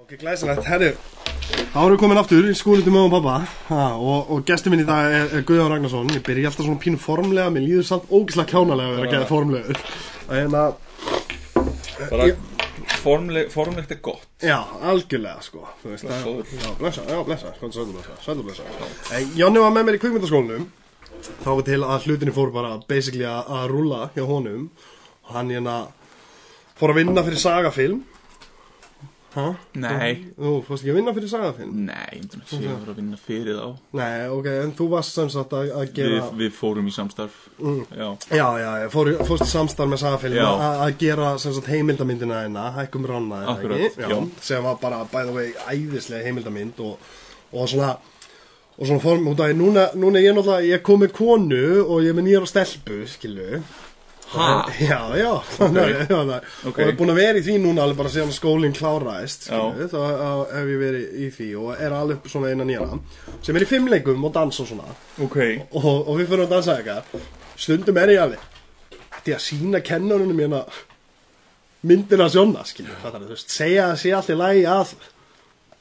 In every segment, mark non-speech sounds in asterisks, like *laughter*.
Ok, glæsilegt, herri Þá erum við komin aftur í skúlið til mögum pappa ha, og, og gestur minn í dag er, er Guðjón Ragnarsson. Ég byrja alltaf svona pínu formlega Mér líður samt ógislega kjánalega að vera að geða formlegur. En að, Bara Ég- formleg, formlegt er gott. Já, algjörlega sko. Þú veist að, Blessaður. já, blessa, já, blessa. Hvað sættu blessa, sættu blessa. En Jónni var með mér í kvikmyndaskólanum. Þá var til að hlutinni fór bara basically að, að rúlla hjá honum. Og hann hérna fór að vinna fyrir sagafilm Hæ? Nei, Þú fórst ekki að vinna fyrir sagafilm? nei, ég myndi að að vera að vinna fyrir þá Nei, ok, en þú varst sem sagt að, að gera við, við fórum í samstarf Já, Já, já, ég fór, fórst í samstarf með sagafilm Já. að að gera sem sagt heimildamyndina hérna, hækkum eða Akkurat, ekki? já. sem var bara bæða vegi æðislega heimildamynd og, og svona og svona form, út af núna, núna er ég náttúrulega ég kom með konu og ég er með nýjar stelpu skilu ha, Já, já, þannig að já, það- Ok. og ég er búin að vera í því núna alveg bara síðan skólinn kláraðist þá hef ég verið í því og er alveg svona innan nýjana sem er í fimmleikum og dans og svona. Ok. Og, og við fyrir að dansa eitthvað. Stundum er ég alveg því að sína kennarunum hérna sjóna fattar þú veist, segja að sé allt í lagi að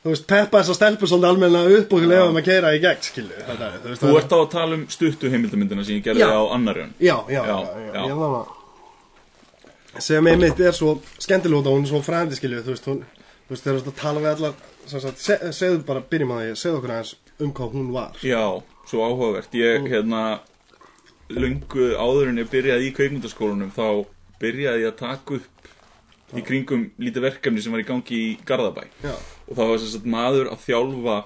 þú veist, peppa þessa stelpu svolítið almennilega upp og lefa þeim að keira í gegn skilju, fattar þú veist Þú ert á að tala um stuttu heimildamyndina sem ég gerði Já. á annarjön já, já, já, Já, já, já. ég er þannig að sem einmitt er svo skemmtilegt og hún er svo frændi skilju, þú veist, hún þú veist, þegar þú ert að tala við allar sem sagt, se, segðu bara, byrjum að því, segðu okkur aðeins um hvað hún var. Já, svo áhugavert. Ég, hérna, lungu áður en ég byrjaði í kveikmyndaskólanum þá byrjaði ég að taka upp í kringum lítið verkefni sem var í gangi í Garðabæ. Já, og það var sem sagt maður að þjálfa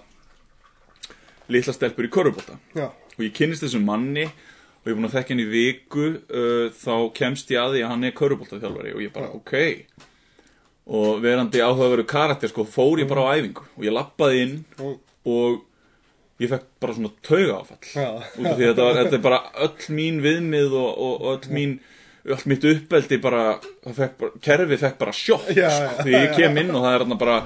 litla stelpur í körubólta já, og ég kynnist þessum manni og ég er búinn að þekka hann í viku uh, þá kemst ég að því að hann er körubóltaþjálfari og ég bara ok. Og verandi áhugaveru karakter sko fór ég bara á æfingu og ég lappaði inn og, og ég fekk bara svona tauga áfall út af því að þetta, var, þetta er bara öll mín viðmið og, og, og öll mín allt mitt uppeldi bara, fekk bara kerfið fekk bara sjokk sko, því ég kem inn og það er þarna bara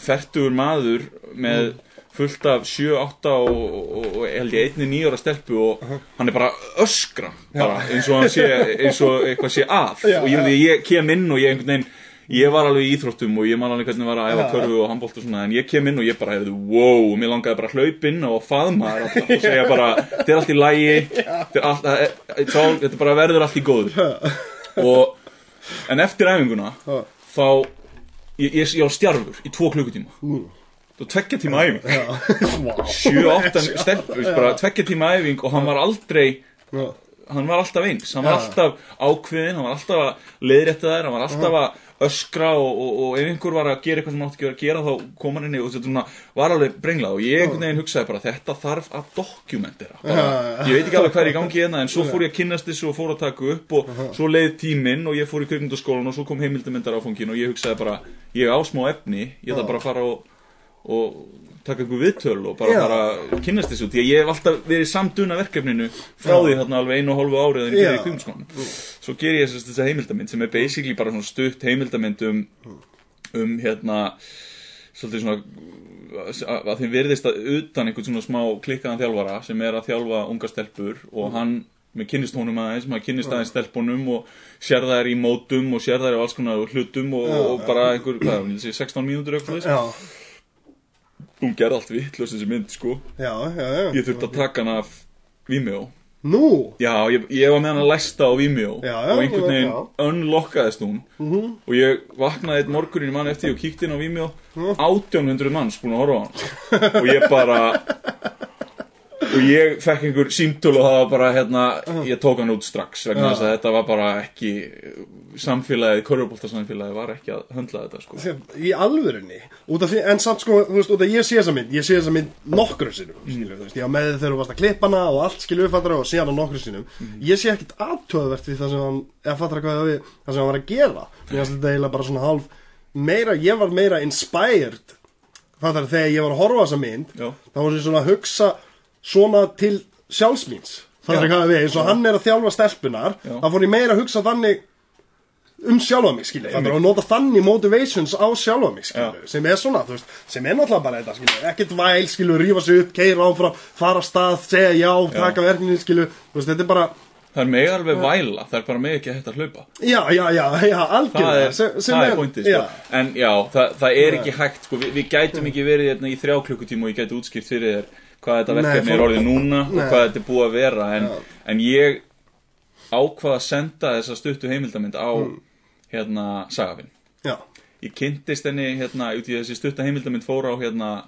fertugur maður með fullt af 7, 8 og, held ég einni nýjóra stelpu og hann er bara öskra bara, eins og hann sé, eins og eitthvað sé að. Já, og ég, já. ég kem inn og ég einhvern veginn ég var alveg í íþróttum og ég man alveg hvernig var að æfa körfu og handbólt og svona en ég kem inn og ég bara hefði wow og mér langaði bara að hlaupa inn og faðma og segja bara *laughs* þetta er allt í lægi þetta er, er, þetta er bara verður allt í góður *laughs* og en eftir æfinguna þá ég, ég, ég var stjarfur í tvo klukkutíma. Mm. það var tveggja tíma æfing. Vá. 7-8 stelpur bara tveggja tíma æfing og hann var aldrei hann var alltaf eins, hann var alltaf ákveðin hann var alltaf að leiðrétta þær hann var alltaf að öskra og, og, og ef einhver var að gera eitthvað sem hann átti ekki að gera þá kom hann inn í og þetta var alveg brenglað. Og ég einhvern veginn hugsaði bara þetta þarf að dokumentera bara, ég veit ekki alveg hvað er í gangi hérna en svo fór ég að kynnast þessu og fór að taka upp og svo leið tíminn og ég fór í kveikmyndaskólan og svo kom heimildamindar áfengin og ég hugsaði bara ég á smá efni, ég ætla bara að fara og, og taka einhver viðtöl og bara, Já. bara kynnast þessu því að ég hef alltaf verið samduna verkefninu frá því þarna alveg einu og hálfu árið en ég Já. byrjaði í kvikmyndaskólanum. Svo ger ég þess þessa heimildamind sem er basically bara svona stutt heimildamind um, um hérna svolítið svona að, að þeim verðist að utan einhvern svona smá klikkaðan þjálfara sem er að þjálfa unga stelpur og hann með kynnist honum aðeins, maður kynnist aðeins stelpunum og sér þær í mótum og sér þær á alls konar hlutum og, og bara einhver, hvað, ég sé, 16 mínútur eitthvað Já, hún gerði allt vittlust þessi mynd sko. Já, já, já. ég þurfti að taka hana af Vimeo. Nú? já, ég, ég var með hana læsta á Vimeo. Já, já, og einhvern veginn unlockaðist hún. Og ég vaknaði eitt morgunin mann eftir og kíkti inn á Vimeo. 1800 manns búin að horfa á hann og ég bara og ég fekk einhver símtöl og það var bara hérna, ég tók hann út strax vegna þess að þetta var bara ekki samfélagið, körfuboltasamfélagið var ekki að höndla þetta sko. Sem- Í alvörunni því, En samt sko, þú veist, ég sé þessa mynd Ég sé þessa mynd nokkru sinnum skilur, þú veist, Ég á með þegar þú varst að klippa hana og allt skilur uppfattar og síðan á nokkru sinnum. Ég sé ekkit aðtöðvert við það sem hann eða fattar hvað við, það sem hann var að gera. Mér finnst þetta eiginlega bara svona hálf meira, ég var meira inspired fattar þegar ég var að horfa þessa mynd Já. þá var ég svona að hugsa svona til sjálfsmýns fattar Já. hvað við, eins og hann er að þjálfa stelpunar þá fór ég meira að hugsa þannig um sjálfa mig skilja þannig að nota þannig motivations á sjálfa mig skilja sem er svona, þú veist, sem er náttúrulega bara þetta skilja, ekkert væl skilja, rífa sig upp, keira áfram fara stað, segja já, taka verkninni skilja, þú veist, þetta er bara Það er mig alveg væla, það er bara mig ekki að hætta að hlaupa. Já, já, já, já, Það algjörlega er, sem, sem það er pointið, sko. En já, það, það er ekki hægt, sko. Við, við gætum ekki verið hérna í þrjá klukkutíma og ég gæti útskipt fyrir þér hvað þetta verkefni er orðið núna og Nei. hvað þetta er búið að vera en, Já. en ég ákvað að senda þessa stuttu heimildamind á Mm. hérna Sagafinn já, Ég kynntist henni hérna út í þessi stutta heimildamind fór á hérna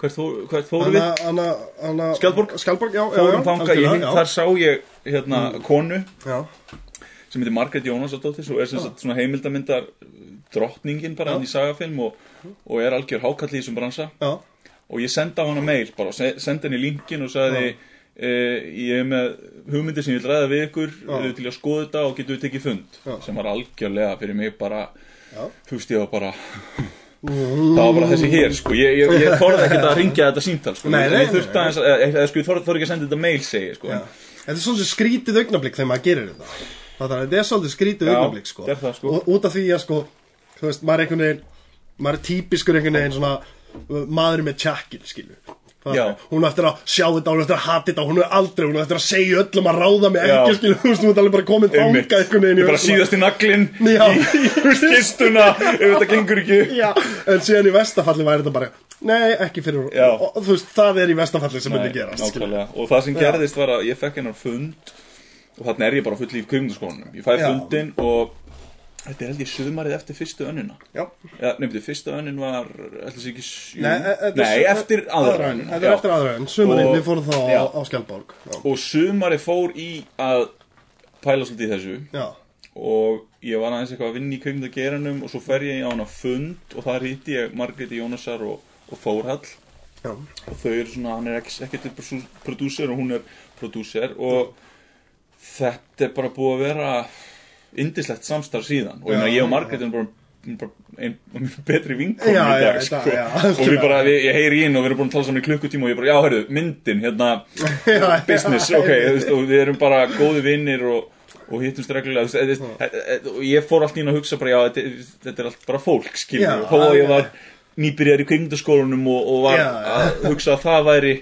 hvert, fór, hvert fóru við? Anna, Anna, Anna Skjaldborg? Skjaldborg, já, já, já ég, algjörlega, þar sá ég hérna konu Já, sem heitir Margrét Jónasdóttir og er sem sagt svona heimildamindar drottningin bara hann í sagafilm og, og er algjör hákall í þessum bransa já, og ég senda á hana mail bara, se- sendi henni linkin og sagði e, ég er með hugmyndir sem ég vil ræða við ykkur eru til að skoða þetta og getur við tekið fund? Já. sem var algjörlega fyrir mig bara veist ég var bara það var bara þessi hér sko. Ég, ég, ég þorði ekkert að *laughs* ringja þetta símtal sko. Nei, nei, ég þurfti að, eða sko ég þorði ekki að senda þetta mail segi sko. Já. Þetta er svolítið skrítið augnablik þegar maður gerir þetta. Það er, þetta er svolítið skrítið augnablik sko. sko. Og út af því að sko Þú veist, maður er einhvern veginn Maður er típiskur einhvern veginn svona uh, Maður með tjakkil, skilu Já. Hún er eftir að sjá þetta, hún er eftir að hata þetta Hún er aldrei, hún er eftir að segja öllum að ráða mig ekki Skilu, þú veist, hún er alveg bara komin þangað einhvern veginn Ég bara hausinn. síðast í naglinn Já. í, skistuna *laughs* ef þetta gengur ekki. Já, en síðan í vestafalli væri þetta bara Nei, ekki fyrir og, Þú veist, það er í vestafalli sem Nei, gerast og það sem gerðist var að ég fekk hennar fund og þannig er ég bara full í kvikmyndaskólanum ég fæ Já. fundin og þetta er held ég sumarið eftir fyrstu önnuna. Já, ja, nefndi, fyrsta önnin var ekki sjú Nei, e- er nei su- eftir aðra önn önnuna Þetta er eftir aðra önn, sumarinn, Og- við fórum þá Já. á Skjaldborg. Já, og sumarið fór í að pæla svolítið þessu. Já, og ég var aðeins eitthvað að vinna í kvikmyndageranum og svo fer ég á hana fund og það ríti ég Margréti Jónasar og, og Þórhall. Já, og þau eru svona, hann er ekki, ekkert prodúser og hún er prodúser. Og þetta er bara búið að vera indislegt samstarf síðan. Og ég meina ég og Margrét erum bara, bara ein, betri vinkon Já, í dag sko. og við bara, við, ég heyri inn og við erum búin að tala saman í klukkutíma og ég bara, já, hörru, myndin hérna, *laughs* business, ok og við erum bara góði vinnir og, og hittumst reglulega og ég fór allt í inn að hugsa bara, já, þetta, þetta er allt bara fólk þó að ég var nýbyrjar í kvikmyndaskólanum og, og var að hugsa að það væri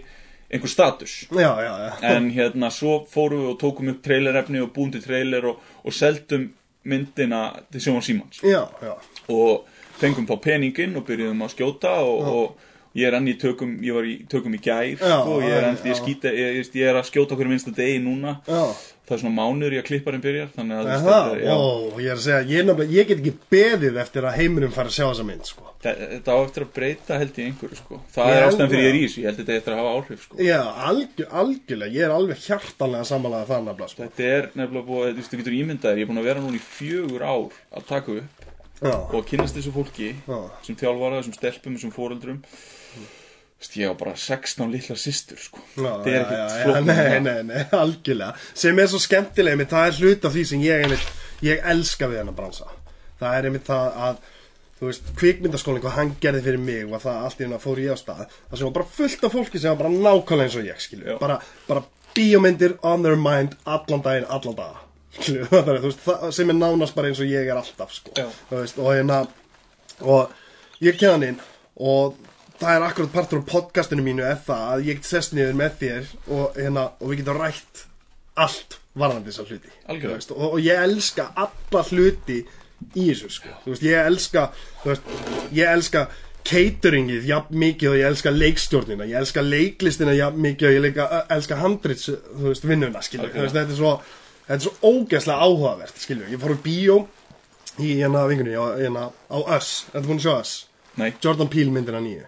einhver status. Já, já, já. En hérna svo fórum við og tókum upp trailerefni og búin til trailer og, og seldum myndina til Sjóman já, og fengum þá peningin og byrjuðum að skjóta og, og ég er enn í tökum ég var í tökum í gær Já, sko, ég, er enn, ég, ég, ég, er að skjóta okkur minnsta degi núna. Já það er svona mánuður í að klipparinn byrjar þannig að Það, þetta er- ó, ég er að segja, ég, ég get ekki beðið eftir að heimurum fara að sjá þessa mynd, sko þe- þetta á eftir að breyta held ég einhverju sko. það Ég er ástæðan fyrir ég er í þessu ég held þetta eftir að hafa áhrif sko. Já, algjör, algjörlega, ég er alveg hjartanlega samanlega það nefnilega, sko Þetta er nefnilega búið, þú getur ímyndaðir, ég er búin að vera núna í fjögur ár að taka upp Já, og að kynnast þessu fólki, Já. sem þjálfara, þessum stelpum, þessum fóreldrum. Ég á bara 16 litla systur, sko. Þetta er ekkert en Nei, það. nei, nei, algjörlega. Sem er svo skemmtilega, einmitt, það er hlut af því sem ég einmitt, ég elska við hennar bransa. Það er einmitt það að Þú veist, kvikmyndaskólinn, hvað hann gerði fyrir mig var það allt í hennar fór ég á stað Það sem var bara fullt af fólki sem var bara nákvæmlega eins og ég, skilju bara, bara bíómyndir on their mind allan daginn, allan dag. Skilju, *laughs* það er, þú veist, það sem er nánast bara eins og ég er alltaf, sko. Veist, og hérna og ég hann inn og það er akkurat partur af podcastinu mínu er það að ég get sest niður með þér og, hérna, og við getum rætt allt varðandi þessar hluti. Veist, og, og ég elska alla hluti í þessu sko. Veist, ég elska veist, ég elska cateringið jafn mikið og ég elska leikstjórnina. Ég elska leiklistina jafn mikið og ég leika, elska handrits þú veist, vinnuna skilur, þú Algjörlega. veist, þetta er svo þetta er svo ógeðslega áhugavert skilur, ég fór í bíó í hérna vingunni á, hérna, á Us, þetta búin að sjá Us Nei, Jordan Peele myndina nýju.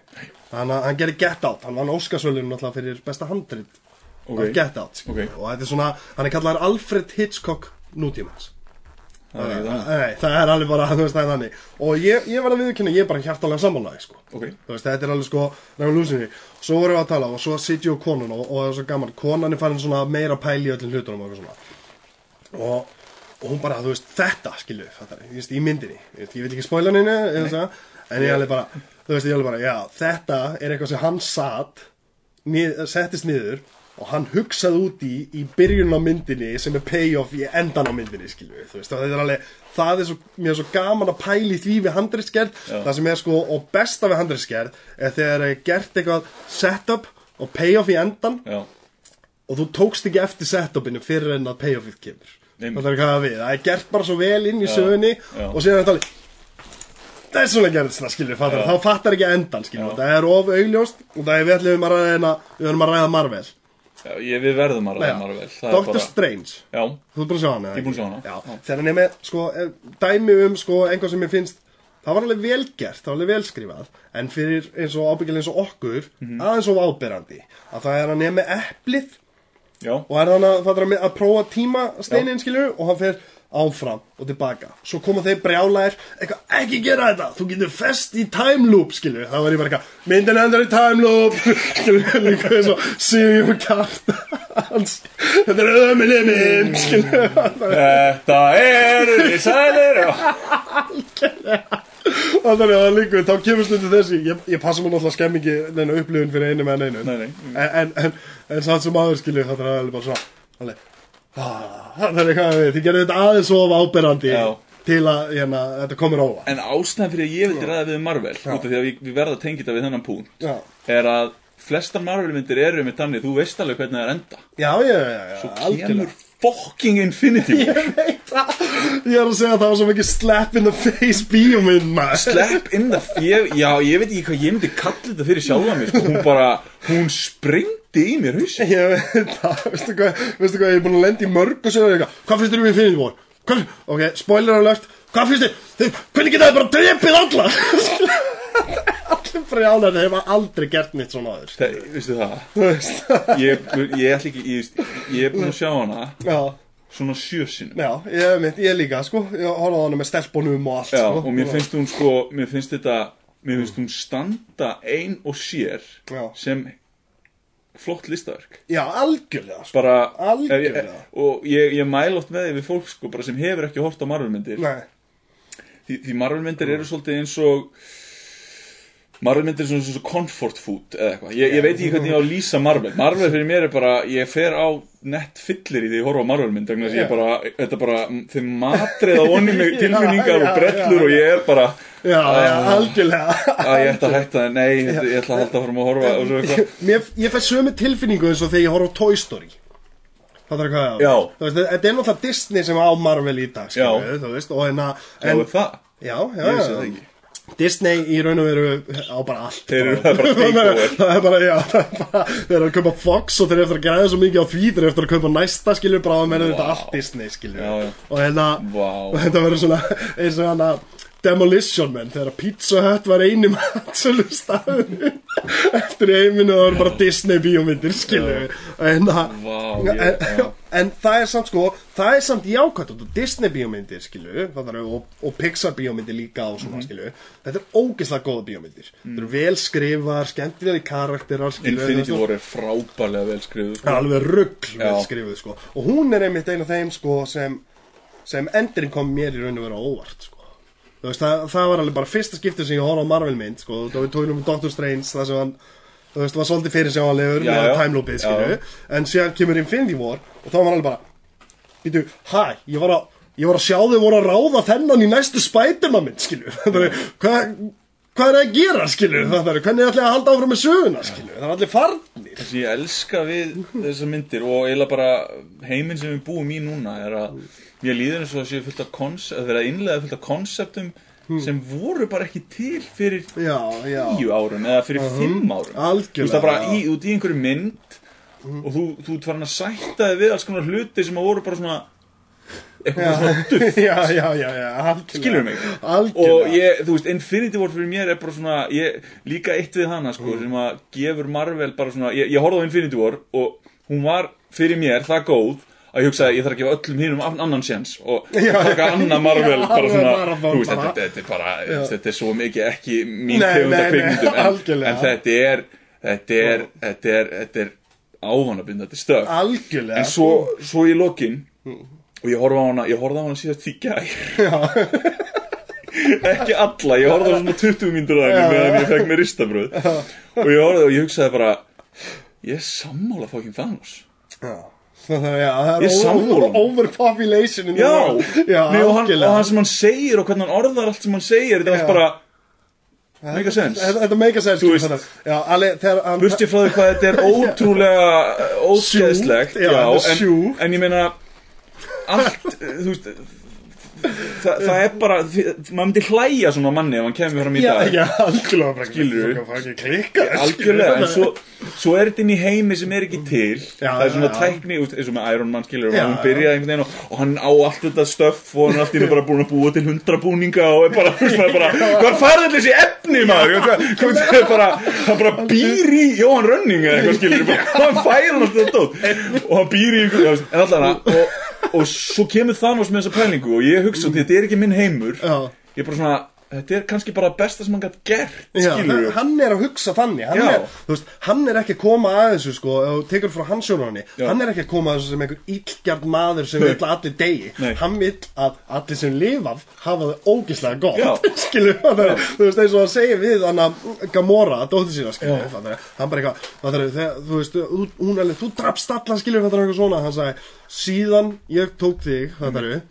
Hann, hann gerði Get Out, hann vann Óskarsvölinu náttúrulega fyrir besta handrit. Ok. af Get Out Ok. og þetta er svona, hann er kallaður Alfred Hitchcock nútímans. Það er ekki það. Það er alveg bara, *laughs* þú veist, það er þannig. Og ég, ég var að viðkynna, ég er bara hjartalega sammálaði sko. Ok, þú veist, þetta er alveg sko svo vorum við að tala og svo ég og konun og, og það er svo gaman. Konan er farin meira pæli í öllum hlutunum og og, og hún bara, þú veist, þetta skilu, þetta, ég veist, í myndinni. Ég, veit ekki spoilan henni, en ég alveg bara þú veist, ég alveg bara, já, þetta er eitthvað sem hann satt nið, settist niður og hann hugsaði út í í byrjun á myndinni sem er payoff í endan á myndinni skilju þú veist, þetta er alveg, það er svo, mér er svo gaman að pæli því við handriðskerð það sem er sko, og besta við handriðskerð er þegar er gert eitthvað setup og payoff í endan já, og þú tókst ekki eftir setupinu fyrir en að payoffið kemur. Einmitt. það er hvað við, það er gert bara svo vel inn í sögunni og síðan er þetta alveg það er svona gerðist það skilur, fattar, þá fattar ekki endan skilur, það er of augljóst og það er við ætlum að ræða, hérna- við að ræða Marvel. Já, ég, við verðum að ræða Já. Marvel það er Doctor bara, Strange. Já, Þú ert búin að sjá hana? Ég er búinn að sjá hana. Já, þegar er með, sko, eh, dæmi um, sko, einhvað sem ég finnst Það var alveg vel gert, það var alveg vel skrifað En fyrir eins og ábyggilega eins og okkur Mhm. Aðeins og áberandi Að það er er með eplið já, Og er hann að, er að, að prófa tímasteinin, skilur Og hann fer áfram og tilbaka. Svo koma þeir brjálæðir ekki gera þetta, þú getur fest í time loop, skilur Það var ég bara eitthvað, myndin endar í time loop. *laughs* Skilur, líka eins og Sigjum kart *laughs* þetta er ömuleg mynd, skilur Þetta er við sælir já. og þannig að það líka, þá kemur stundu þessi ég, ég passa mér náttúrulega skemmingi neina upplifun fyrir einu með einu Nei, nei. en, en, en, en samt sem aður skilur það er alveg bara svona alveg, það er eitthvað við þið gerir þetta aðeins of áberandi Já. til að hérna, þetta komur óva En ástæðan fyrir að ég vildi ræða við Marvel út af því að við, við verðum að tengja þetta við þennan punkt já, er að flestar Marvel myndir eru með þannig þú veist alveg hvernig það er enda. Já, já, já, já Svo algjörlega. kemur fucking Infinity War ég veit það ég er að segja að það var svo mikið slap in the face bíómynd maður Slepp inn það ég, Já, ég veit ekki hvað ég myndi kalla þetta fyrir sjálfa mér sko. Hún bara, hún springdi í mér haus Ég veit það, veistu hvað, veistu hvað, ég er búin að lenda í mörg og sér eitthvað, hvað finnst þér um Infinity War? Hvað, ok, spoiler alert, hvað finnst þér, hvernig geta þið bara drepið alla? Brjálar, þeir hafa aldrei gert nýtt svona aður, Það, veistu það? *laughs* Ég, ég ætla ekki, ég, ég er búin að sjá hana já, Svona sjö sinnum. Já, ég veit, ég líka, sko, ég horfði á hana með stelpunum og allt, Já, sko. og mér finnst hún sko, mér finnst þetta Mér finnst hún standa ein og sér Já. Sem flott listaverk. Já, algjörlega, sko, Bara Algjörlega. ef ég- Og ég, ég mæl oft með því við fólk sko Bara sem hefur ekki hort á Marvelmyndir. Nei, Því, því Marvelmyndir eru svolítið eins og Marvelmyndir er svona, svona comfort food eða eitthvað ég, ég veit ekki hvernig ég á að lýsa Marvel Marvel fyrir mér er bara, ég fer á nett fyllir í því ég horfa á Marvelmynd þess að ég Já. bara, þetta er bara þeim matrið á onni með *laughs* tilfinningar já, og brellur já, og ég er bara já, já, Ah. algjörlega. að ég ætla að hætta það, nei, ég, ætla að halda að horfa og svo eitthvað ég fæ sömu tilfinningu eins og þegar ég horf á Toy Story Það er hvað Já. Þetta er náttúrulega Disney sem á Marvel í dag við, Þú veist, og hérna Já, en, er það, Já, já, já. Disney í raun og veru á bara allt Þeir eru bara *laughs* takeover. Það er bara, já, það er bara Þeir eru að kaupa Fox og þeir eru eftir að græða svo mikið á því Þeir eru eftir að kaupa næsta skilur bara að menna þetta Vá. allt Disney já. Og hérna Vá. og *laughs* þetta verður svona eins og hana Demolition Man þegar Pizza Hut var eini *laughs* matsölu staðinu eftir og það voru bara Disney bíómyndir við en, það- Vá, en, já. en það er samt sko það er samt jákvæmt og Disney bíómyndir það er, og, og Pixar bíómyndir líka og Mhm. svona skilur við þetta er ógeðslega góða bíómyndir þetta eru vel skrifar, skemmtilega karakterar við, Infinity War er frábærlega vel skrifuð Það sko. alveg rugg vel Já. skrifuð sko. og hún er einmitt ein af þeim sko, sem, sem endurinn kom mér í raun og vera óvart sko. Veist, það, það var alveg bara fyrsta skiptið sem ég horfði á Marvel mynd sko, og við tóðum um Doctor Strange það sem hann þú veist, var svolítið fyrir sjáanlegur Já, með já. timeloopið, skilju en síðan kemur Infinity War og þá var hann alveg bara býtu, hæ, ég var að ég var að sjá þau voru að ráða þennan í næstu Spiderman mynd, skilju *laughs* hvað hvað er að gera, skilju það er, hvernig ætla ég að halda áfram með söguna, skilju það er allir farnir. Það sem ég elska við þessar myndir og eiginlega bara heiminn sem við búum í núna er að mér líður eins og það séu fullt af koncept, að vera innlega fullt af konseptum sem voru bara ekki til fyrir já, já. tíu árum eða fyrir fimm árum. Algjörlega, Þú veist það bara í, út í einhverju mynd og þú, þú ert farin að sætta þig við alls konar hluti sem að voru bara svona eitthvað svona duft *laughs* já, já, já, já, algjörlega. Skilur mig? Algjörlega. Og ég, þú veist, Infinity War fyrir mér er bara svona, ég, líka eitt við hana sko, sem að gefur Marvel bara svona ég, ég horfði á Infinity War og hún var fyrir mér það góð að ég hugsaði, ég þarf að gefa öllum hinnum an- annan séns og *laughs* taka annað Marvel Já, bara svona, þú veist, þetta, þetta er bara þetta er svo mikið ekki mín Nei, tegund nei, af nei, kvikmyndum en, en þetta er þetta er, þetta er, þetta er ávanabindandi stöf Algjörlega. En svo, svo í lokin og ég horfði á hana, ég horfði á hana síðast í gær. *laughs* Ekki alla, ég horfði á svona 20 mínútur að henni meðan ég fekk mér ristabröð. Og ég horfði og ég hugsaði bara ég er sammála fokkin Thanos. Já, það er, já, það er over, overpopulation the já, já Nei, og, hann, og hann sem hann segir og hvernig hann orðar allt sem hann segir þetta er bara Make a sense. Þetta make a sense Þú veist. Já, alveg, þegar hann Burstið frá því hvað þetta er ótrúlega óskeðslegt en, en ég meina allt, þú veist Þa, það er bara, maður myndi hlæja svona manni ef hann kemur fram í Já, dag. já, algjörlega bara er ekki klikka algjörlega, en svo, svo er þetta inn í heimi sem er ekki til. Já, það er svona tækni, eins og með Iron Man skilur og hann byrjaði einhvern veginn og, og hann á allt þetta stöff og hann er allt í einu bara búin að búa til hundra búninga og er bara, bara hvað færði þessi efni maður? Bara, hann bara býr í Jóhann Rönning eða eitthvað skilur bara, hann fær hann alltaf þetta og hann býr í en allavega og, og svo kemur Thanos með þessa pælingu og ég hugsa, þetta er ekki minn heimur Já. ég er bara svona, þetta er kannski bara besta sem hann gætt gert, Já, skilur hann er að hugsa þannig. Hann Já. er, þú veist, hann er ekki að koma að þessu sko, og tekur frá hans sjónarni Já. hann er ekki að koma að þessu sem einhver illgjart maður sem vil að allir degi Nei. hann vil að allir sem lifað hafa það ógislega gott. Já. *laughs* skilur, það er, þú veist, eins og hann segir við hann að Gamora, dóttir sína skilur, það er, hann bara eitthvað það er, þegar, þú veist, þú- hún er þú drafst alla skilur, það er eitthvað svona, hann sagði síðan ég tók þig, er Það er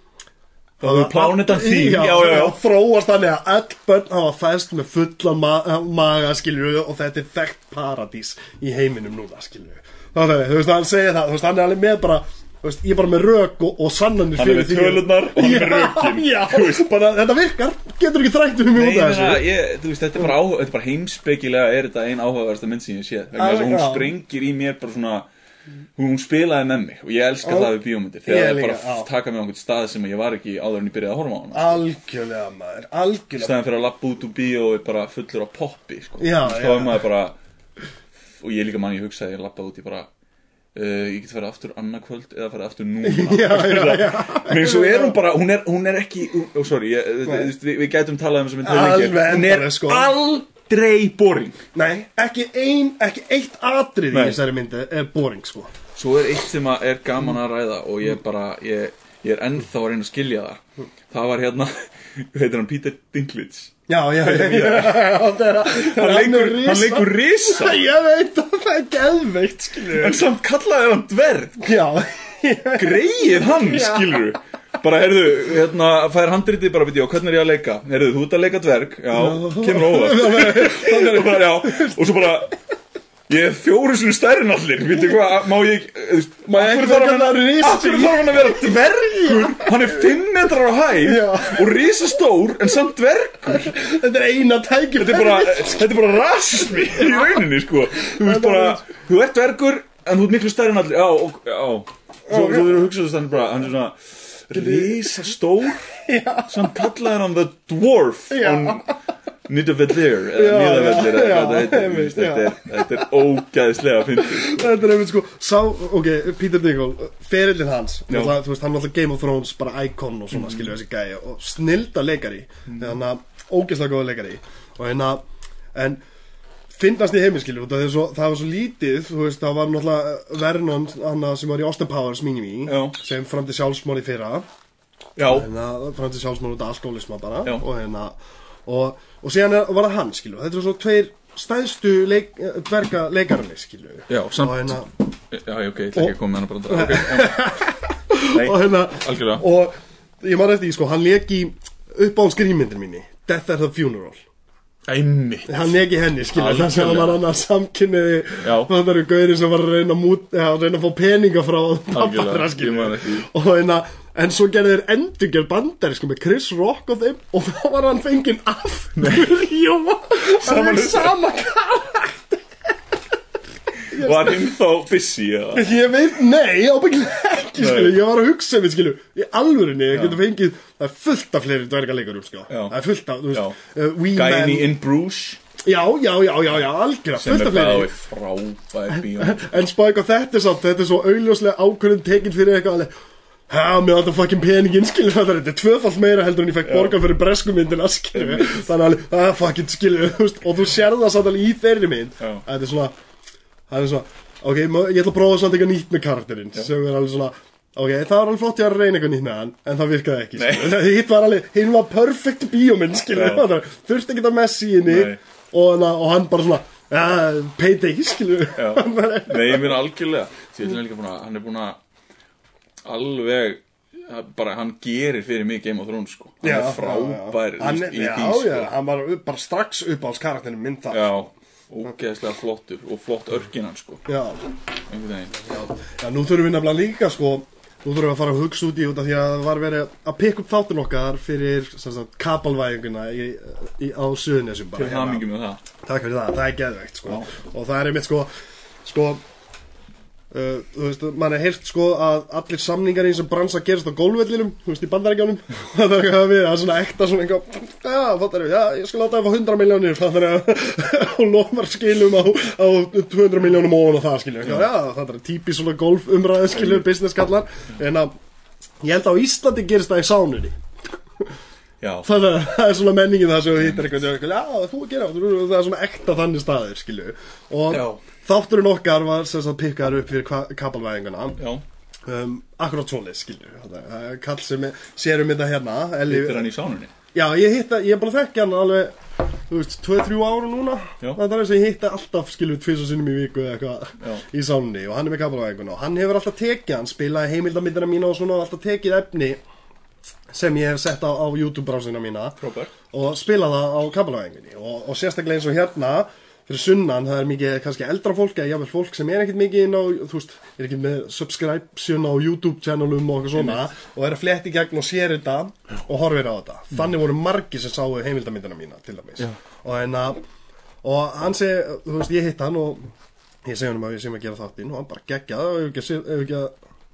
plánetan þín, já, já, já, þróast þannig að öll börn hafa fæst með fulla ma maga skilju og þetta er þekkt paradís í heiminum núna skilju þannig að þú veist hann segir það, þú veist hann er alveg með bara þú veist, ég er bara með rök og, og sannanir Hann er með tölurnar og hann er með rökin. *laughs* já, bara þetta virkar, getur ekki þrætt um Nei, út af þessu. ég, þú veist, þetta er bara, er bara heimspekilega er þetta ein áhugaversta mynd sem ég sé að hún Já. sprengir í mér bara svona hún spilaði með mig og ég elska Já. það við bíómyndir Ég þegar það líka, bara já. taka mig á einhvern stað sem ég var ekki áður en ég byrjaði að horfa á hana algjörlega maður, algjörlega stæðan fyrir að lappa út úr bíó og er bara fullur á poppi sko. Já, þá já. er maður bara og ég líka mann ég hugsaði ég lappaði út í bara uh, ég get farið aftur annarkvöld eða farið aftur núna. *laughs* Men svo er hún bara, hún er, hún er ekki oh, Sorry, ég, við, við, við gætum talað um þess að mynd lengi. Hún er sko. aldrei boring nei, ekki ein, ekki eitt atrið í Nei. þessari myndi er boring sko Svo er eitt sem er gaman að ræða og ég bara, ég, ég er ennþá að reyna að skilja það. Það var hérna, *laughs* heitir hann Peter Dinklage? Já, já, já, *laughs* Hann leikur, hann leikur risa *laughs* ég veit að það er geðveikt skilju En samt kallaði hann dverg. Já, Greið hann, skilur Bara, heyrðu, hérna, fær handritið bara, veit ég, hvernig er ég að leika? Heyrðu, þú ert að leika dverg, já, kemur á óvart. Og svo bara Ég er fjóru sinni stærri en allir. Vitið hvað, má ég þú veist, Má ég ekki hann vera að- af hverju þarf hann að vera dvergur? *laughs* Hann er 5 metrar á hæð Já. Og risastór En samt dvergur. Þetta er eina tækjum Þetta er bara, þetta er bara rasismi Í rauninni, sko. Þú veist bara, þú ert dvergur En þú ert miklu stærri en allir. Já, og, já. Svo, þeir eru að hugsa þess að hann er bara Hann er svona risastór Samt kallaði hann the dwarf Já. On Nidavellir Eða Já, Nidavellir já, Eða hvað það heitir veist, Þetta er, þetta er ógæðislega fyndið. Þetta er einmitt sko sá, ok, Peter Dinklage ferillin hans, þú veist, hann er alltaf Game of Thrones bara icon og svona, skilju þessi gæja og snilda leikari, þannig að ógeðslega góða leikari og hérna en finnast í heiminn, skilju það, það var svo lítið, veist, það var náttúrulega Vernon, hann sem var í Austin Powers Mini Já. sem fram til sjálfsmóli fyrra. Já, hérna, fram til sjálfsmóli út af alkoholisma bara Já. og hérna og, og síðan er, var það hann, skilju þetta er svo tveir stæðstu leik, dverga leikararnir, skilju Já, samt- og hérna já, ok, ég ætla ekki að koma með hann bara okay, *laughs* og hérna algjörlega. og ég maður eftir sko hann leik í uppáhalds grímyndir mínu Death at the Funeral. Æmi hann í henni skilja það sem hann var hann að samkynniði það eru gauðir sem var að reyna að, mút, að reyna að fá peninga frá pappara skilja man eftir því. Og en svo gerði þeir endurgerð bandari sko með Chris Rock og þeim og þá var hann fenginn aftur *laughs* jú hann er sama karakter. Var hinn þá busy, eða? Ég veit, nei, ábyggilega ekki, skilu, ég var að hugsa við, skilu, í alvörinni, ég getur fengið, það er fullt af fleiri dvergaleikurum, sko, Já. það er fullt af, þú veist, uh, Wee Gæin Man, í In Bruges. Já, já, já, já, já, algjörða, sem fullt er af fleiri, bæði frábær bíó. En spæk og þetta er samt, þetta er svo augljóslega ákvörðin tekin fyrir eitthvað, alveg, Já, með alltaf fucking peningin, þetta, þetta er tvöfalt meira heldur en ég fekk borga fyrir breskumyndina, skilur. Þannig alveg, að fucking, veist, og þú sér það samt alveg í þeirri mynd, Já. þetta er svona, það er svona, ok, ég ætla að prófa samt eitthvað nýtt með karakterinn, sem er alveg svona, ok, það var alveg flott ég að reyna eitthvað nýtt með hann, en það virkaði ekki, skilur, *laughs* hitt var alveg, hinn var perfect Já. það þurfti ekki að messi Nei. og, og hann bara svona, ja, payday, skilur, Já. *laughs* Nei, ég meina algjörlega. Því þetta að, hann er búin að alveg bara hann gerir fyrir mig Game of Thrones sko. Hann Já, er frábær já, já. Hann í því sko. hann var upp- bara strax upp á karakterinu minn það já, ógeðslega flottur og flott örkinan sko. Já, nú þurfum við nefnilega líka sko Nú þurfum við að fara að hugsa út í út af því að það var verið að pikka upp þáttun okkar fyrir kapalvæðinguna á Suðunesum bara hérna. það, það er geðveikt sko. og það er einmitt sko, sko uh, þú veist, mann er heyrt sko að allir samningar í þessum bransa gerast á gólvellinum, þú veist, í bandarækjánum *laughs* það er svona ekta svona eitthvað, já, fattar við, já, ég skal láta það fá 100 miljónir, fattar við og lofar skilum á, á 200 miljónum ofan og það, skilju, já, það er típis svona golfumræðu, skilju, business kallar. En að, ég held að á Íslandi gerist það í sánunni. *laughs* Þannig að það er svona menningin það sem þú hittir eitthvað, já, þú að gera, það er svona ekta þannig staðir, skilju. Og Já. Þátturinn okkar var sem sagt pikkaður upp fyrir ka- kapalvæðinguna, já, um, akkurát svoleið, skilju. Kall sem sérum þetta hérna, hittir hann í sánunni Já, ég hitta, ég er bara þekkja hann alveg, þú veist, 2-3 ára núna. Já. Það er eins og ég hitta alltaf, skilju, tvís og sinnum í viku eða eitthvað í sánni og hann er með kapalvæðinguna og hann hefur alltaf tekið, hann spilaði heimildamindina mína og svona alltaf tekið efni sem ég hef sett á, á YouTube-brásina mína frábær og spila það á kabalavæðingunni og, og sérstaklega eins og hérna fyrir sunnan, það er mikið kannski eldra fólk eða jáfnvel fólk sem er ekkert mikið inn á þú veist, er ekki með subscription á YouTube channelum og eitthvað svona og er að fletti gegn og sér þetta og horfir á þetta. Þannig voru margir sem sáu heimildamindina mína til dæmis. Og, en, og hann segi, þú veist, ég hitt hann og ég segi hann að ég sem að gera þáttinn og hann bara geggjað og ef ekki, að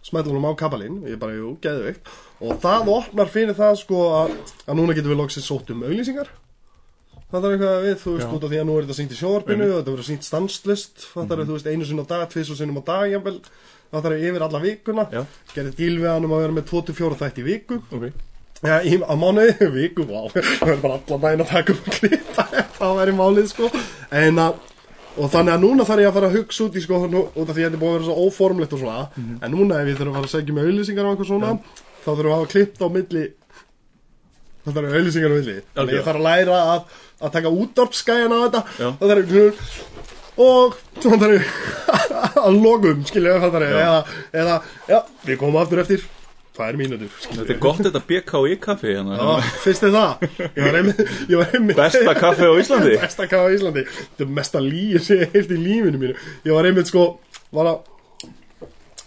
smætla honum á kabalinn og ég bara, jú, geðveikt. Og það opnar fyrir það sko að, að núna getum við loksins sótt um auglýsingar það er eitthvað við, þú veist, Já. út af því að nú er þetta sínt í sjóvarpinu og þetta verður sínt stanslist það er, þú veist, einu sinni á dag, tvis og sinnum á dag jafnvel, það er yfir alla vikuna. Já. gerði díl við hann um að vera með 24 þætti í viku. Ok. Já, í, á mánuði, *laughs* viku, vá *laughs* Það er bara allan daginn að taka klippa *laughs* ef Það væri málið, sko. En að, og þannig að núna þarf ég að fara að hugsa út í, sko nú, Út af því að þetta er búið að vera svo óformlegt og svona En núna ef ég þurf að fara að segja með auðlýsingar og eitthvað svona Þá þurfum við að hafa klippt á milli Það milli. Þannig að Algjörlega. ég þarf að læra að, að taka útdorpsskæjan á þetta. *laughs* Það þarf Og það þarf að logum, skilja það eða, eða, já, við komum aftur eftir. Tvær mínútur, skilja. Þetta er gott þetta BKI kaffi hérna. Finnst þið það? Ég var einmitt, ég var einmitt besta kaffi á Íslandi. *laughs* Besta kaffi á Íslandi. Þetta er mesta líi sem ég heilt í lífinu mínu. Ég var einmitt sko Var að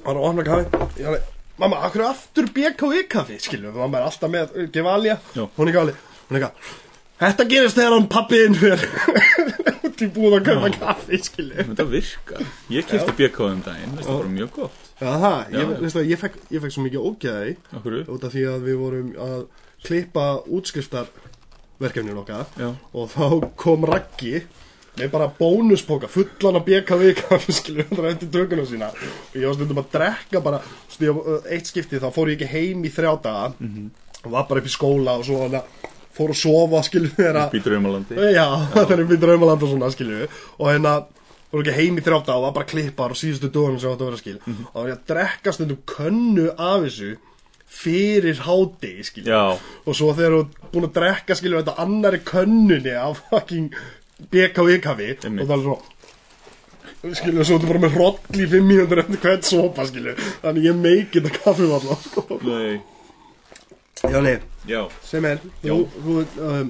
Var að opna kaffi Ég var að Mamma, akkur er aftur BKI kaffi Skilju, þú var maður alltaf með uh, Gevalia. Já. Hún er gali Hún er gali Þetta gerist þegar hann pappiðinn fyrir. *laughs* Út í búð að kaupa kaffi, skilju þetta virkar. Ég kipti BKI um daginn er bara mjög gott. Það, ég, Já. það, ég, fekk, ég fekk svo mikið ógæði út af því að við vorum að klippa útskriftarverkefnin okkar. Já. og þá kom Raggi með bara bónuspoka fullan af BKV kaffi skilur það eftir tökunum sína. Og ég var stundum að drekka bara ég, eitt skipti þá fór ég ekki heim í þrjá daga. Og var bara upp í skóla og svo hana, fór að sofa skilur þeirra býtur umalandi Já, *laughs* það er við draumaland og svona, skilju Og hérna, fór ekki heim í þrjáta og var bara klippar og síðustu dögunum sem átti að vera skil Og það var ég að drekka stundum könnu af þessu Fyrir hádegi, skilju já, Og svo þegar þú búin að drekka, skilju, þetta annari könnunni af fucking BKV kaffi Og það er svo Skilju, svo þú bara með hroll í 5 mínútur eftir hvern sopa, skilju Þannig ég meiki þetta kaffi nei, Já, nei, já, sem er. Þú, þú um,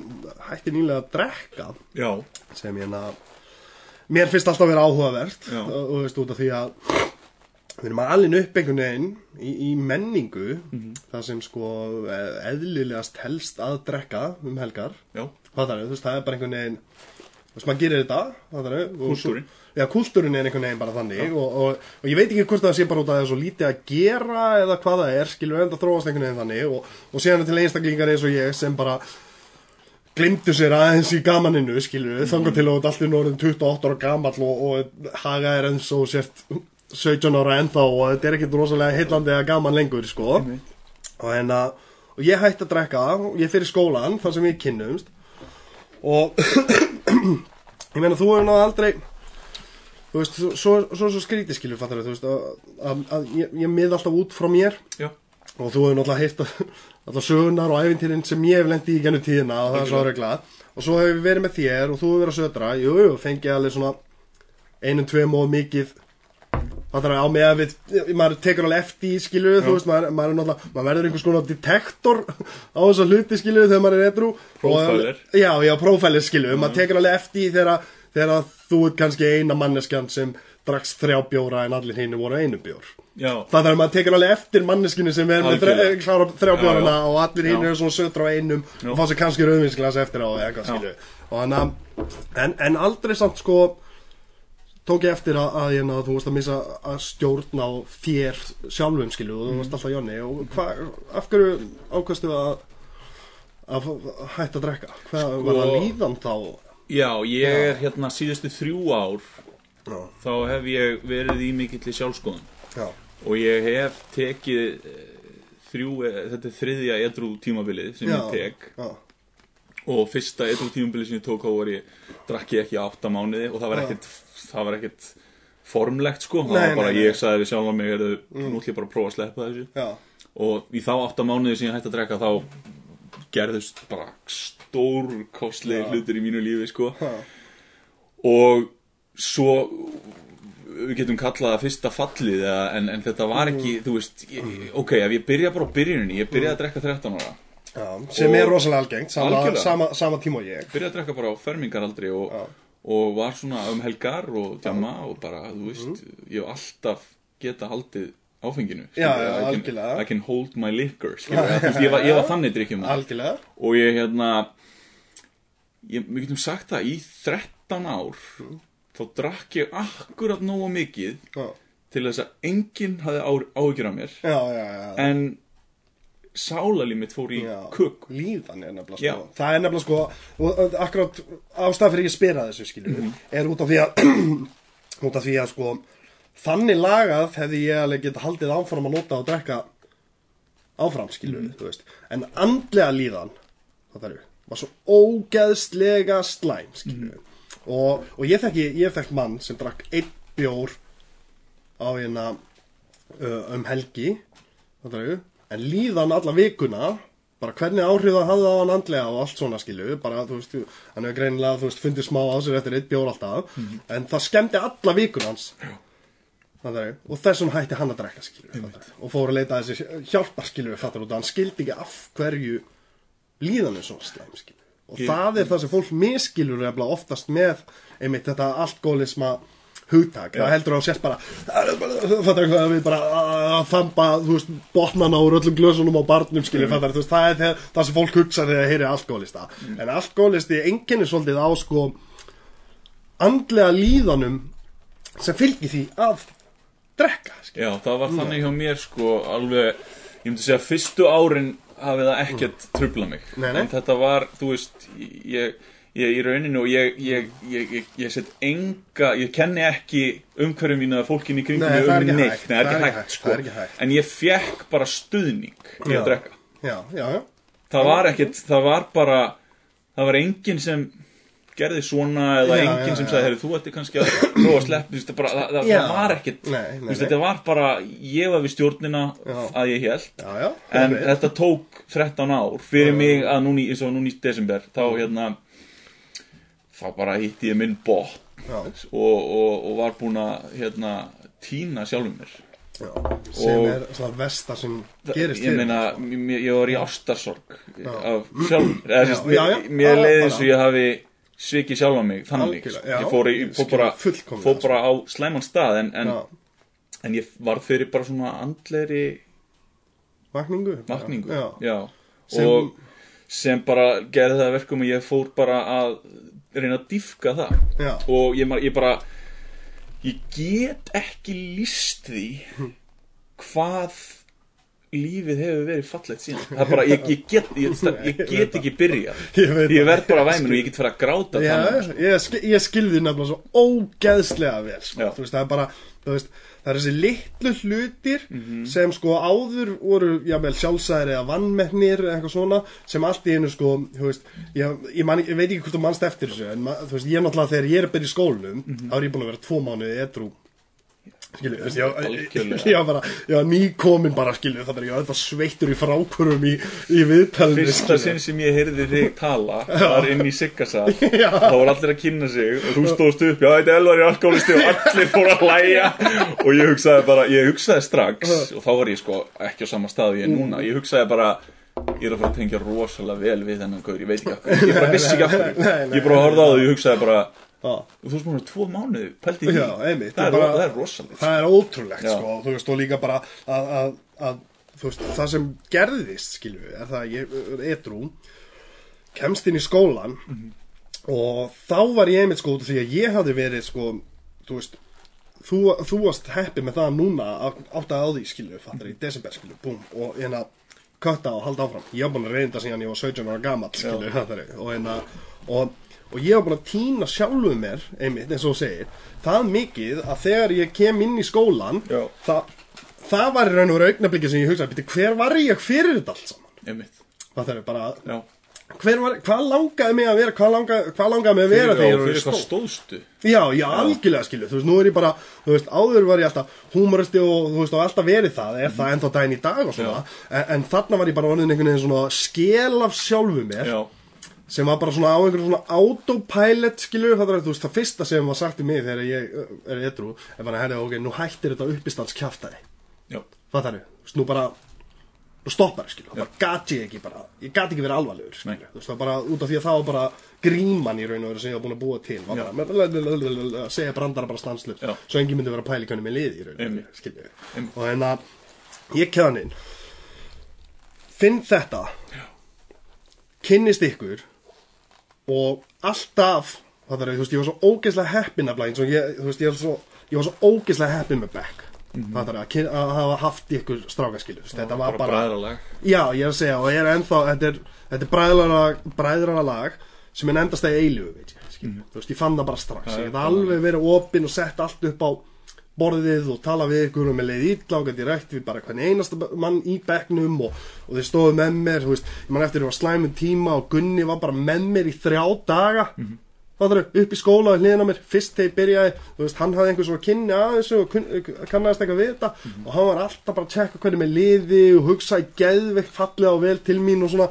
hætti nýlega að drekka já. sem ég hérna mér finnst alltaf að vera áhugavert. Já. og þú veist út af því að við erum alveg upp einhvern veginn í, í menningu Mhm. það sem sko eðlilegast helst að drekka um helgar. Já, hvað það er, þú veist, það er bara einhvern veginn veist, maður gerir þetta það og Kúltúrinn. já, kúltúrin er einhvern veginn bara þannig og, og, og ég veit ekki hvort það sé bara út af það er svo lítið að gera eða hvað það er, skilur enda þróast einhvern veginn þannig og, og síðan er til einstaklingar eins og ég sem bara glimtu sér aðeins í gamaninu skilur við, þangar til að ert allir orðin 28 ára gamall og, og haga er eins og sért 17 ára ennþá og þetta er ekkert rosalega heillandi eða gaman lengur sko Einmitt. og, en, að, og ég hætti að drekka og ég fyrir skólan þar sem við kynnumst og *clears throat* ég meina þú hefur náðu aldrei þú veist, svo, svo, svo, svo skrítið skilur fattar þú veist að, að, að ég, ég mið alltaf út frá mér. Já, og þú hefur náttúrulega heyrt alltaf sögunar og æfintýrin sem ég hef lendi í gennu tíðina og það er svo regla og svo hefur við verið með þér og þú hefur verið að södra jú, jú, fengið alveg svona einum, tveim og mikið Það er á með að við, maður tekur alveg eftir í skilu, þú veist, maður, maður er náttúrulega, maður verður einhvers konar detektor á þessa hluti skilu þegar maður er edru. Profiler. Já, já, profiler skilu, maður tekur alveg eftir þegar, þegar þú ert kannski eina manneskjan sem drakst þrjá bjóra en allir hinn voru einu bjór. Já, Það þarf maður tekur alveg eftir manneskinu sem er með þrjá Já, bjórana já. og allir hinn eru svona sötra á einum Já. og fá sér kannski rauðvinsglas eftir á eða þannig að, en, en aldrei samt sko, tók ég eftir að, að, að þú varst að missa að stjórn á þér sjálfum skilu og þú varst alltaf Jonni. Og hvað, af hverju ákvæmstu að að hætta að drekka? Hvað Sko- var það líðan þá? já, ég er hérna síðustu þrjú ár já, þá hef ég verið í mikill sjálfskoðun já, og ég hef tekið eh, þrjú, eh, þetta er þriðja edrú tímabilið sem já, ég tek. Já, og fyrsta edrú tímabilið sem ég tók á var ég drakk ég ekki í átta mánuði og það var ekkert, það var ekkert formlegt sko, það Nei, var bara nei, ég sagði við sjálf mig, heyrðu, nú ætlum ég bara að prófa að sleppa þessu. Já, og í þá átta mánuði sem ég hætti að drekka þá gerðust bara stór kostlega Já. hlutir í mínu lífi sko. Já, og svo við getum kallað það fyrsta fallið en, en þetta var ekki, Mm. þú veist ég, ok, ef ég byrja bara á byrjuninni ég byrjaði að drekka 13 ára. Já sem er rosalega algengt sama, sama, sama tíma og ég. Byrjaði að drekka bara á fermingaraldri og, Já. Og var svona um helgar og djama og bara, þú veist, Mhm. ég hef alltaf geta haldið áfenginu Já, já, I can. I can hold my liquor þú veist, ég, var, ég var þannig drikkjum og ég hérna ég, við getum sagt það í 13 ár þá drakk ég akkurat nógu mikið já, til þess að enginn hafði á- áhyggjur af mér. Já, já, já. en sálalíf mitt fór í Já, kukk líðan er nefnilega Já. sko það er nefnilega sko og og akkurat ástæð fyrir ég spyra þessu skilju Mhm. er út af því að *clears throat* út af því að sko þannig lagað hefði ég alveg geta haldið áfram að nota og drekka áfram skilju Mhm. þú veist en andlega líðan það er var svo ógeðslega slæm skilju Mhm. og, og ég þekki ég þekk mann sem drakk einn bjór á hérna um helgi fattarðu? En líðan alla vikuna bara hvernig áhrif það hafði á hann andlega og allt svona skilu bara þú veist, hann hefur greinilega þú veist, fundið smá á sér eftir eitt bjór alltaf en það skemmti alla vikuna hans. Fattarðu? og þessum hætti hann að drekka fattarðu? og fór að leita að þessi hjálpar skilu fattar út hann skildi ekki af hverju líðan er svona slæm skilu og Ég- það er það sem fólk miskilur oftast með einmitt þetta alkoholisma hugtak, það heldur á sérst bara fattar hvað við bara að þamba, þú veist, botnana úr öllum glösunum á barnum, fattar þú veist, það er það, það sem fólk hugsa þegar það heyri alkoholista. En alkoholisti enginn er svolítið á sko andlega líðanum sem fylgir því að drekka, skilur. Já, það var þannig hjá mér sko alveg, ég myndi segja fyrstu árin hafið það ekkert trubla mig. Nei, nei. en þetta var, þú veist ég, ég í rauninu og ég ég, ég, ég, ég set enga ég kenni ekki umhverfum mínu eða fólkin í kringum er um neitt, hægt, Nei, það er ekki hægt, sko. Er ekki hægt. en ég fekk bara stuðning í Já. að drekka. Já, já, það var ekkert, það var bara það var enginn sem gerði svona eða enginn sem sagði, þú ætti kannski að prófa að veist, það, bara, það, það, var ekkert. Þetta var bara, ég var við stjórnina að ég held en þetta tók 13 ár fyrir mig að núni, eins og núni í desember þá hérna þá bara hitti ég minn bótt og, og, og var búinn að hérna tína sjálfum mér. Já, sem Og- er svona versta sem gerist ég meina, þig, mér- ég var í ástarsorg af sjálfur eða, Já, já, mér, leiði eins og ég hafi svikið sjálfa mig þannig, sko. ég fór, í, ég fór bara, fór bara á slæman stað en, en, en ég var fyrir bara svona andleri vakningu? Vakningu. Sem- og sem bara gerði það að verkum að ég fór bara að reyna að dýfka það. Já, og ég, ég bara ég get ekki líst því hvað lífið hefur verið fallegt síðan. Það er bara, ég, ég, get, ég, ég get ekki byrja Ég verð bara væmin og ég get fyrir að gráta Já, ég, skil, ég skilði nefnilega svo ógeðslega vel sko. Veist, það er bara þú veist, það er þessi litlu hlutir Mhm. sem sko áður voru jável sjálfsæðir eða vannmennir eða eitthvað svona sem allt í einu sko veist, ég, ég, man, ég veit ekki hvort þú mannst eftir þessu en veist, ég náttúrulega þegar ég er að byrja í skólanum Mhm. þá er ég búin að vera tvo mánuði edru skilju, þú veist, ég, ég, var bara, ég var nýkomin bara, skilju, það er ég var þetta sveittur í frákurum í, í viðtalinu, Fyrsta sinn sem ég heyrði þig tala var inn í Siggasal. *laughs* Já. þá var allir að kynna sig og þú stóðst upp, já þetta er Elvar í alkoholisti og allir fóru að hlæja. Og ég hugsaði bara, ég hugsaði strax og þá var ég sko ekki á sama stað ég er núna, ég hugsaði bara ég er að fara að tengja rosalega vel við þennan gaur, ég veit ekki af hverju, ég bara vissi ekki af hverju. Ég bara horfði á það og ég hugsaði bara Já. þú veist maður tvo mánuði, pælti í því. Já, einmitt, það, er, bara- það er rosalega það er ótrúlegt Já. sko, þú veist, og líka bara að, að, að þú veist, það sem gerðist skilju, er það að ég er edrú kemst inn í skólan og þá var ég einmitt sko því að ég hafði verið sko, þú veist þú, þú varst heppið með það núna að átta á því skilju, fattar í desember skilju, búm, og hérna kötta og halda áfram, ég var búin að reynda síðan ég var 17 ára gamall skilju, fattar og hérna og, og ég var búin að týna sjálfuð mér einmitt, eins og þú segir, það mikið að þegar ég kem inn í skólan það, það var í raun og veru augnablikið sem ég hugsaði, "Bíddu, hver var ég fyrir þetta allt saman, einmitt, það er bara hver var, hvað langaði mig að vera hvað langaði, hvað langaði mig að vera þegar ég var stóðstu? Já, já, algjörlega skilju, þú veist, nú er ég bara, þú veist, áður var ég alltaf húmoristi og, þú veist, og alltaf verið það, er það ennþá daginn í dag og svona, en, en þarna var ég bara orðin einhvern veginn svona skel af sjálfu mér, já, sem var bara svona á einhverjum svona autopilot, skilju, það er, þú veist, það fyrsta sem var sagt í mig þegar ég uh, er edru, er bara, herri, ok, nú hættir þetta uppistandskjaftaði, já, það er, þú veist, nú bara, nú stoppar, skilju, það bara gat ég ekki bara, ég gat ekki verið alvarlegur, skilju, þú veist, það bara út af því að það var bara gríman í raun og veru sem ég var búin að búa til, var bara, að segja brandara bara stanslust, svo engin myndi vera að pæla í hvernig með liði í raun og veru, Einmitt. og hérna, ég keðan inn, finn þetta, kynnist ykkur og alltaf það er, þú veist, ég var svo ógeðslega heppin af og ég, þú veist, ég var svo ég var svo ógeðslega heppin með Beck. Það er að, kyn- að hafa haft ykkur strákaskilu þetta var bara bara, já, ég er að segja og ég er ennþá, þetta er, þetta er bræðrana, bræðrana lag sem er endast að veit ég, skil, þú veist, ég fann það bara strax, ég já. alveg verið opinn og sett allt upp á borðið og tala við ykkur og með leið ítla og gæti rætt við bara hvernig einasta mann í bekknum og, og þeir stóðu með mér, þú veist, ég man eftir ég var slæmum tíma og Gunni var bara með mér í þrjá daga Mhm. það er upp í skóla og hliðina á mér fyrst þegar ég byrjaði, þú veist, hann hafði einhver svona kynni að þessu og kannaðist eitthvað við þetta Mhm. og hann var alltaf bara að tjekka hvernig með liði og hugsaði geðveikt fallega og vel til mín og svona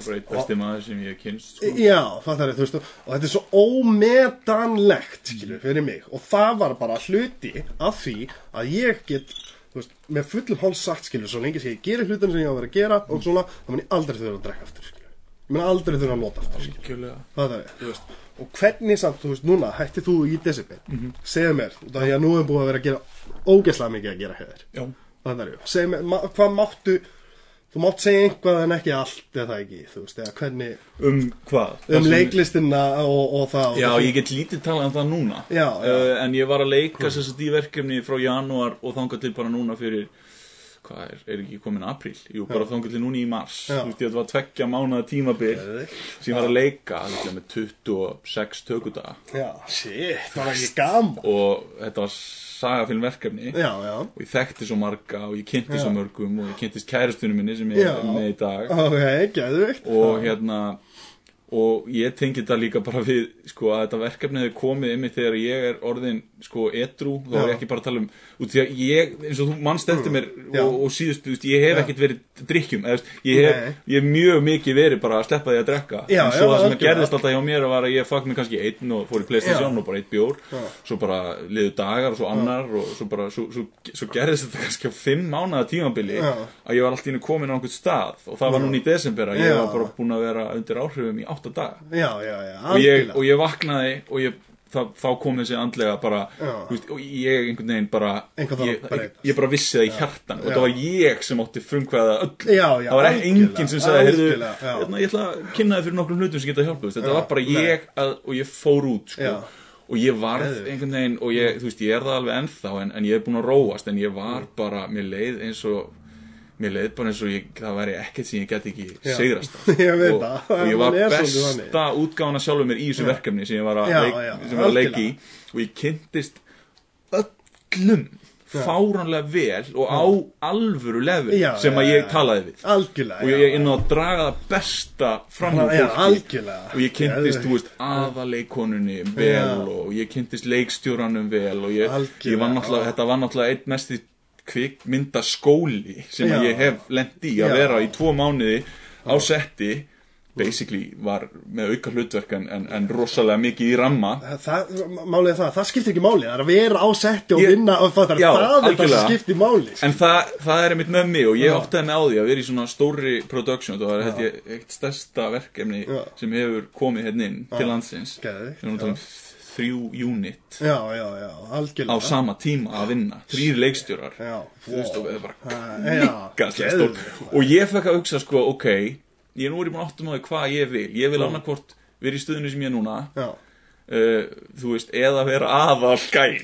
það eitt besti maður sem ég hef kynst sko. Já, það er þú veist og þetta er svo ómetanlegt skilur, fyrir mig og það var bara hluti af því að ég get þú veist, með fullum háls sagt skilur svo lengi sem ég gerir hlutin sem ég á að vera að gera og svona, þá mun ég aldrei þurfa að drekka aftur skilur. ég mun aldrei þurfa að nota aftur. Algjörlega. það er, þú veist og hvernig samt, þú veist, núna hætti þú í decibel segðu mér, það er að nú búið að vera að gera ógeðslega mikið að gera hefur það segðu mér, hvað máttu þú mátt segja einhvað en ekki allt eða það ekki, þú veist, eða hvernig um hvað? Um leiklistina og, og það Já, og ég get lítið talað um það núna. Já, já. Uh, En ég var að leika að í verkefni frá janúar og þangað til bara núna fyrir Hvað er, er ekki komin apríl? Jú, bara þangað til núna í mars. Þú veist, ég þetta var tveggja mánuða tímabil sem var að leika alveg með 26 tökudaga. Já, shit, það var ekki gaman? Og þetta var sagafilmverkefni já, já, og ég þekkti svo marga og ég kynnti svo mörgum og ég kynntist kærustunum minni sem ég er með í dag. Ok, geðvikt og hérna og ég tengi þetta líka bara við sko að þetta verkefni hefur komið yfir þegar ég er orðin sko edru þá er ég ekki bara að tala um út því að ég eins og þú mannst eftir mér og, og síðust, veist, ég hef Já. ekkert verið drikkjum, eða, ég hef, ég hef mjög mikið verið bara að sleppa því að drekka. Já, en svo já, það sem gerðist alltaf hjá mér var að ég fagn mig kannski einn og fór í Playstation og bara eitt bjór. Svo bara liðu dagar og svo annar og svo bara, svo, svo, svo gerðist þetta kannski á fimm mánaða tímabili Já. að ég var alltaf inn komin á einhvern stað. Og það var núna í desember að ég var bara búin að vera undir áhrifum í átta daga. Já, já, já, og ég, og ég vaknaði og ég, það, þá kom þessi andlega bara veist, og ég einhvern veginn bara þarf ég, breytast. ég bara vissi það í hjartan og það var ég sem átti frumkvæða öll Já, já, það var algjörlega, enginn sem sagði heyrðu, algjörlega, já. hérna, ég ætla að kynna þið fyrir nokkrum hlutum sem geta hjálpað þetta var bara ég að, og ég fór út sko, og ég varð einhvern veginn og ég, þú veist, ég er það alveg ennþá en, en ég er búin að róast en ég var bara, mér leið eins og mér leið bara eins og ég, það væri ekkert sem ég get ekki Já. sigrast á. *laughs* Ég veit og, það. og ég var besta útgáfana sjálfur mér í þessu verkefni sem ég var að, Já, leik, já, var að leika í og ég kynntist öllum fáránlega vel og á alvöru Já, sem að já, ég já. talaði við algjörlega og ég er inn á að draga það besta fram Já, fólki og ég kynntist, þú veist, aðaleikonunni vel Já. og ég kynntist leikstjóranum vel og ég, ég var náttúrulega, já. þetta var náttúrulega einn mesti kvikmynda skóli sem að Já. ég hef lent í að Já. vera í tvo mánuði á setti basically var með auka hlutverk en, en, en rosalega mikið í ramma. Það, málið er það, það skiptir ekki máli Það er að vera á setti og Ég- vinna og það, Já, það er það sem skiptir máli. En það, það er einmitt með mig og ég áttaði mig á því að vera í svona stóri production það var held ég eitt stærsta verkefni sem hefur komið hérna inn til landsins. Geðveikt, þrjú unit Já, já, já, á sama tíma að vinna. Þrýr leikstjórar. Þú veist og það er bara stórt. Og ég fekk að hugsa sko ok ég er nú ég búin áttum á því hvað ég vil. Ég vil annarkvort vera í stuðinu sem ég er núna. Já, uh, þú veist, eða vera aðal gæn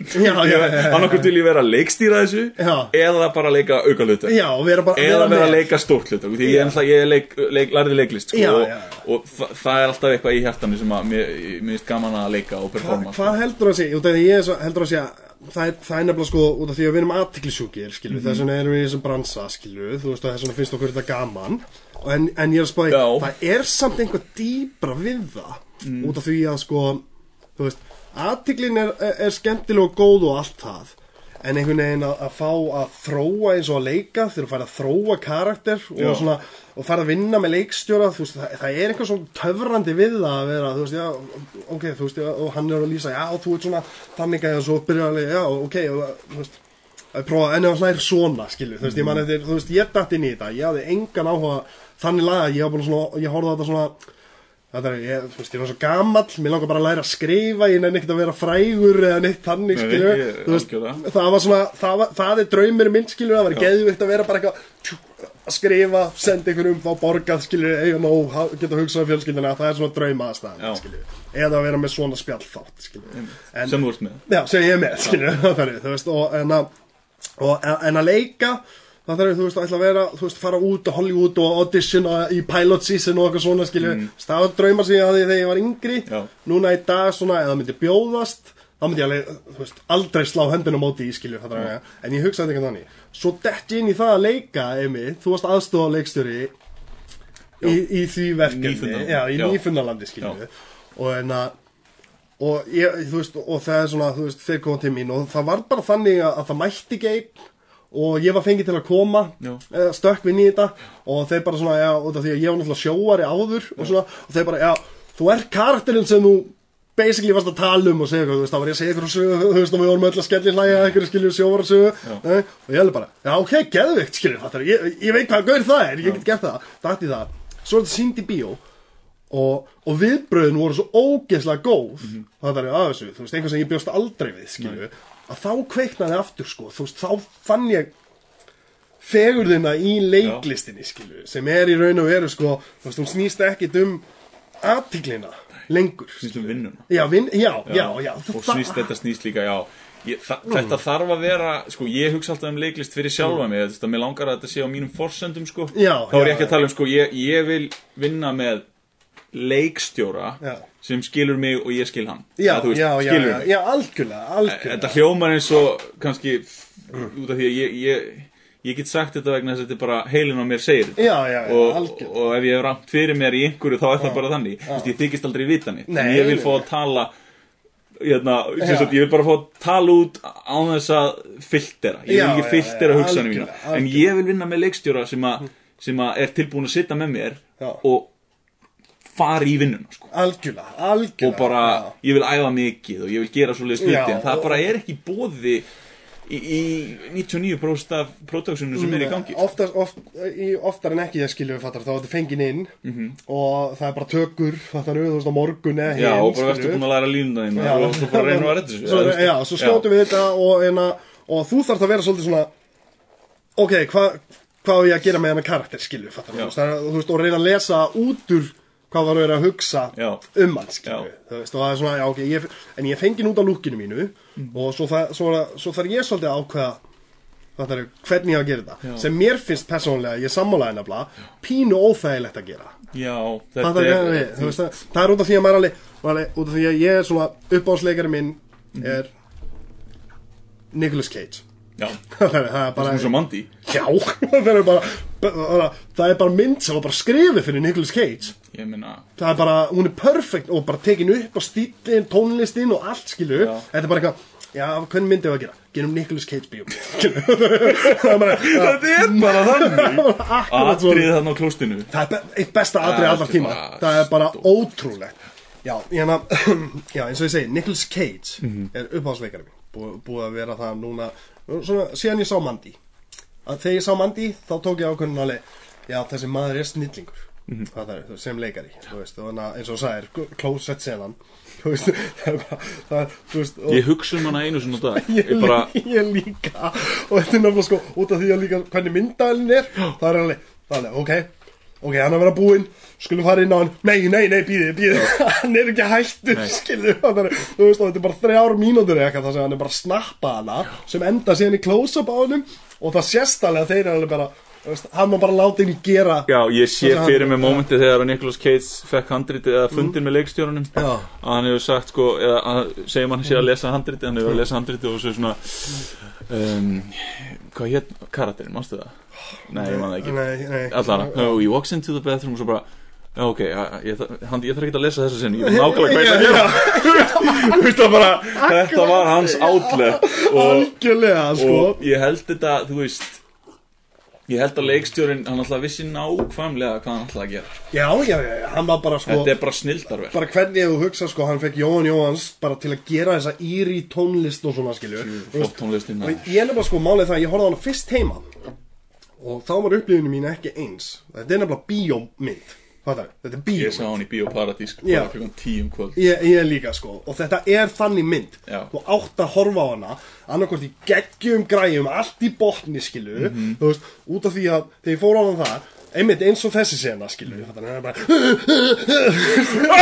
annarkvort vil ég vera að leikstýra þessu Já. eða bara leika auka hlutur já, vera bara eða vera að leika stórt hlutur því ég, ég leik, leik, lærði leiklist sko, Já, og, já. og þa það er alltaf eitthvað í hjartanu sem að mér finnst gaman að leika og Hva, performa sko. Hvað heldur að sé, út af því ég svo, heldur að sé að það er, það er nefnilega sko, út af því að við erum aðtiklisjúkir, skilju, Mhm. þess vegna erum við í þessum bransa, skilju, þú veist, og þess vegna finnst okkur þetta gaman, en, en ég er að spáði, það er samt einhver dýbra við það, Mm. út af því að sko, þú veist, aðtiklin er, er, er skemmtileg og góð og allt það, en einhvern veginn að, að fá að þróa eins og að leika, þegar þú fær að þróa karakter og svona, og fara að vinna með leikstjóra, þú veist, það, það er eitthvað svona töfrandi við það að vera, þú veist, já, ok, þú veist, já, og hann er að lýsa, já, þú ert svona þannig að svo byrja að leika, já, ok, og, þú veist, að prófa, en hann hlær svona, skilju, þú veist, ég man eftir, þú veist, ég dætt inn í þetta, ég hafði engan áhuga þannig laga, ég var búin svona, ég horfði á þetta svona, þetta er, ég, þú veist, ég var svo gamall, mér langar bara að læra að skrifa, ég nenni ekkert að vera frægur eða neitt þannig, skilju, þú veist, það var svona, það, var, það er draumur minn, skilju, það var geðvikt að vera bara eitthvað, að skrifa, senda einhverjum, fá borgað, skilju, nóg, ha- geta hugsað um fjölskyldina, það er svona drauma aðstæðan, Já. skilju, eða að vera með svona spjallþátt, skilju, sem ert með. Já, sem ég er með, skilju, það er, þú veist, og en að, og, en að leika, það þarf, þú veist, ætla að vera, þú veist, fara út á Hollywood og auditiona í pilot season og eitthvað svona, skilju, mm. það var draumar sem ég hafði þegar ég var yngri, Já. núna í dag svona, eða myndi bjóðast, þá myndi ég alveg, þú veist, aldrei slá höndinu á móti í, skilju, það er, en ég hugsaði ekki þannig, svo dett ég inn í það að leika, Emi, þú varst aðstofa leikstjóri í, í því verkefni, já, í nýfunnalandi, skilju, og en að, og ég, þú veist, og það er svona, þú veist, þeir koma til mín og það var bara þannig að, að það mætti ekki einn og ég var fengið til að koma eða stökk við í þetta. Og þeir bara svona, já, af því að ég var náttúrulega sjóari áður og svona, og þeir bara, já, þú ert karakterinn sem þú basically varst að tala um og segja þú veist, þá var ég að segja eitthvað sögu, þú veist, og við vorum öll að skelli hlæja eitthvað skilju sjóvara sögu, nei, og ég hefði bara, já, ok, geðvikt, skilju, fattar, ég, ég veit hvað gaur það er, ég get gert það, dætt í það, svo er þetta sínd í bíó og, og viðbröðin voru svo ógeðslega góð. Mhm. það er að þessu, þú veist, einhvern sem ég bjóst aldrei við skilju, að þá kveiknaði aftur sko, þú veist, þá fann ég fegurðina í leiklistinni skilju, sem er í raun og veru sko, þú veist, hún snýst ekkit um aðtiklina lengur snýst um vinnuna. Já, vin, já, já, já, og snýst þetta snýst líka, já. Ég, þa þetta þarf að vera, sko, ég hugsa alltaf um leiklist fyrir sjálfa mig, þetta, mér langar að þetta sé á mínum forsendum, sko, þá er ég ekki að tala um, sko, ég, ég vil vinna með leikstjóra Já. sem skilur mig og ég skil hann. Já, Eða, veist, já, já, já, algjörlega, algjörlega. þetta hljómar eins og kannski út af því að ég, ég, ég get sagt þetta vegna þess að þetta er bara heilin á mér segir Já, já, já, og, algjörlega. og ef ég hef rámt fyrir mér í einhverju þá er það bara þannig. Þú veist, ég þykist aldrei vita nýtt Nei, ég vil fá að tala hérna, sagt, ég vil bara fá að tala út án þess að filtera. Ég vil ekki filtera hugsanum mína en ég vil vinna með leikstjóra sem, a, sem a er tilbúin að sitja með mér og fara í vinnuna sko. algjörlega, algjörlega og bara, já. ég vil æfa mikið og ég vil gera svoleiðis hluti Já, en það bara er ekki bóði í, í 99% af produksinu sem er í gangi oftast, oft, í, oftar en ekki ég skilju fattar þá er þetta fengin inn og það er bara tökur fattar þú veist á morgun eða Mhm. Já, og bara verður búin að læra línuna þín og svo bara reynum að redda þessu. Já, svo skjótum við þetta og, en að, og þú þarf að vera svolítið svona ok, hvað hva á ég að gera með hennar karakter skilju fattar það veist, og reyna að lesa út úr hvað var verið að hugsa Já. um hann svona, já ok, ég, en ég fengið út á lúkinu mínu Mhm. og svo, það, svo, svo þarf ég svolítið að ákveða er hvernig ég að gera þetta. Sem mér finnst persónlega, ég sammálaði nefnilega pínu óþægilegt að gera. Já, það, er, er við, veist, það, það er út af því að maður alveg, alveg út af því að ég er svona uppáhaldsleikari minn er Nicolas Cage það *laughs* er það er bara eins og Mandy. Já, *laughs* það er bara það er bara mynd sem var bara skrifið fyrir Nicolas Cage. Ég meina, það er bara, hún er perfect og bara tekin upp á stílinn, tónlistin og allt skilu, Já. þetta er bara eitthvað já, hvernig myndið við að gera? Gerum Nicolas Cage skilur. *laughs* það er bara Þetta er bara þannig. Atrið þarna á klóstinu. Það er eitt besta atrið Það allar er tíma það er bara ótrúlegt. Já, ég hana, *clears throat* já, eins og ég segi Nicolas Cage Mhm. er Bú, búið að vera það núna svona, síðan ég sá Mandy. Að þegar ég sá Mandy þá tók ég ákveðin alveg já, þessi maður er snillingur. Mhm. það er, þú sem leikari þú veist, og eins og þú senan þú *laughs* það er þú veist, og Ég hugsa um hana einu sinni á dag. *laughs* Ég, Ég bara, ég líka. Og þetta er nefnilega sko út af því að líka hvernig myndalinn er það er alveg, ok ok, hann er að vera búinn, skulum fara inn á hann. Nei, nei, nei, býðið, býðið *laughs* hann er ekki hættur, það er, þú veist, þetta er bara þrjár mínútur eitthvað þar sem hann er bara að snappa hana sem enda síðan í close-up á hannum og það sérstælega þeir eru alveg bara veist, hann má bara láta henni gera. Já, ég sé fyrir hann- mig mómentið þegar að Nicolas Cage fekk handritið eða fundin með leikstjórunum Já. að hann hefur sagt sko, eða að segjum hann sé að lesa handritið, hann hefur að lesa handritið og svo svona um, hvað hétt karakterinn, mástu það? Nei, ég man það ekki. Nei, nei, Allara, no, he walks into the bathroom og svo bara ok, ég, ég, hann, ég þarf ekki að lesa þessa sinni, ég veit *laughs* nákvæmlega hvað ég ætla að gera. *laughs* Bara, þetta var hans outlet og, sko. og ég held þetta, þú veist Ég held að leikstjórin, hann alltaf vissi nákvæmlega hvað hann alltaf að gera. Já, já, já, hann var bara sko Þetta er bara snildarverk. Bara hvernig þú hugsa sko, hann fekk Jóhann Jóhanns bara til að gera þessa íri tónlist og svona skilju Flott tónlistin ég er nefnilega sko málið það að ég horfði á hana fyrst heima og þá var upplifinu mín ekki eins. Þetta er nefnilega bíómynd. Þetta er Ég sá bíómynd hann í Bíóparadís klukkan tíum kvöld. Ég, ég líka sko. Og þetta er þannig mynd. Já. þú átt að horfa á hana annarkvort í geggjum græjum allt í botni skilu Mhm. þú veist, út af því að þegar ég fór á hana það einmitt eins og þessi sena skilu þannig að það er bara *laughs*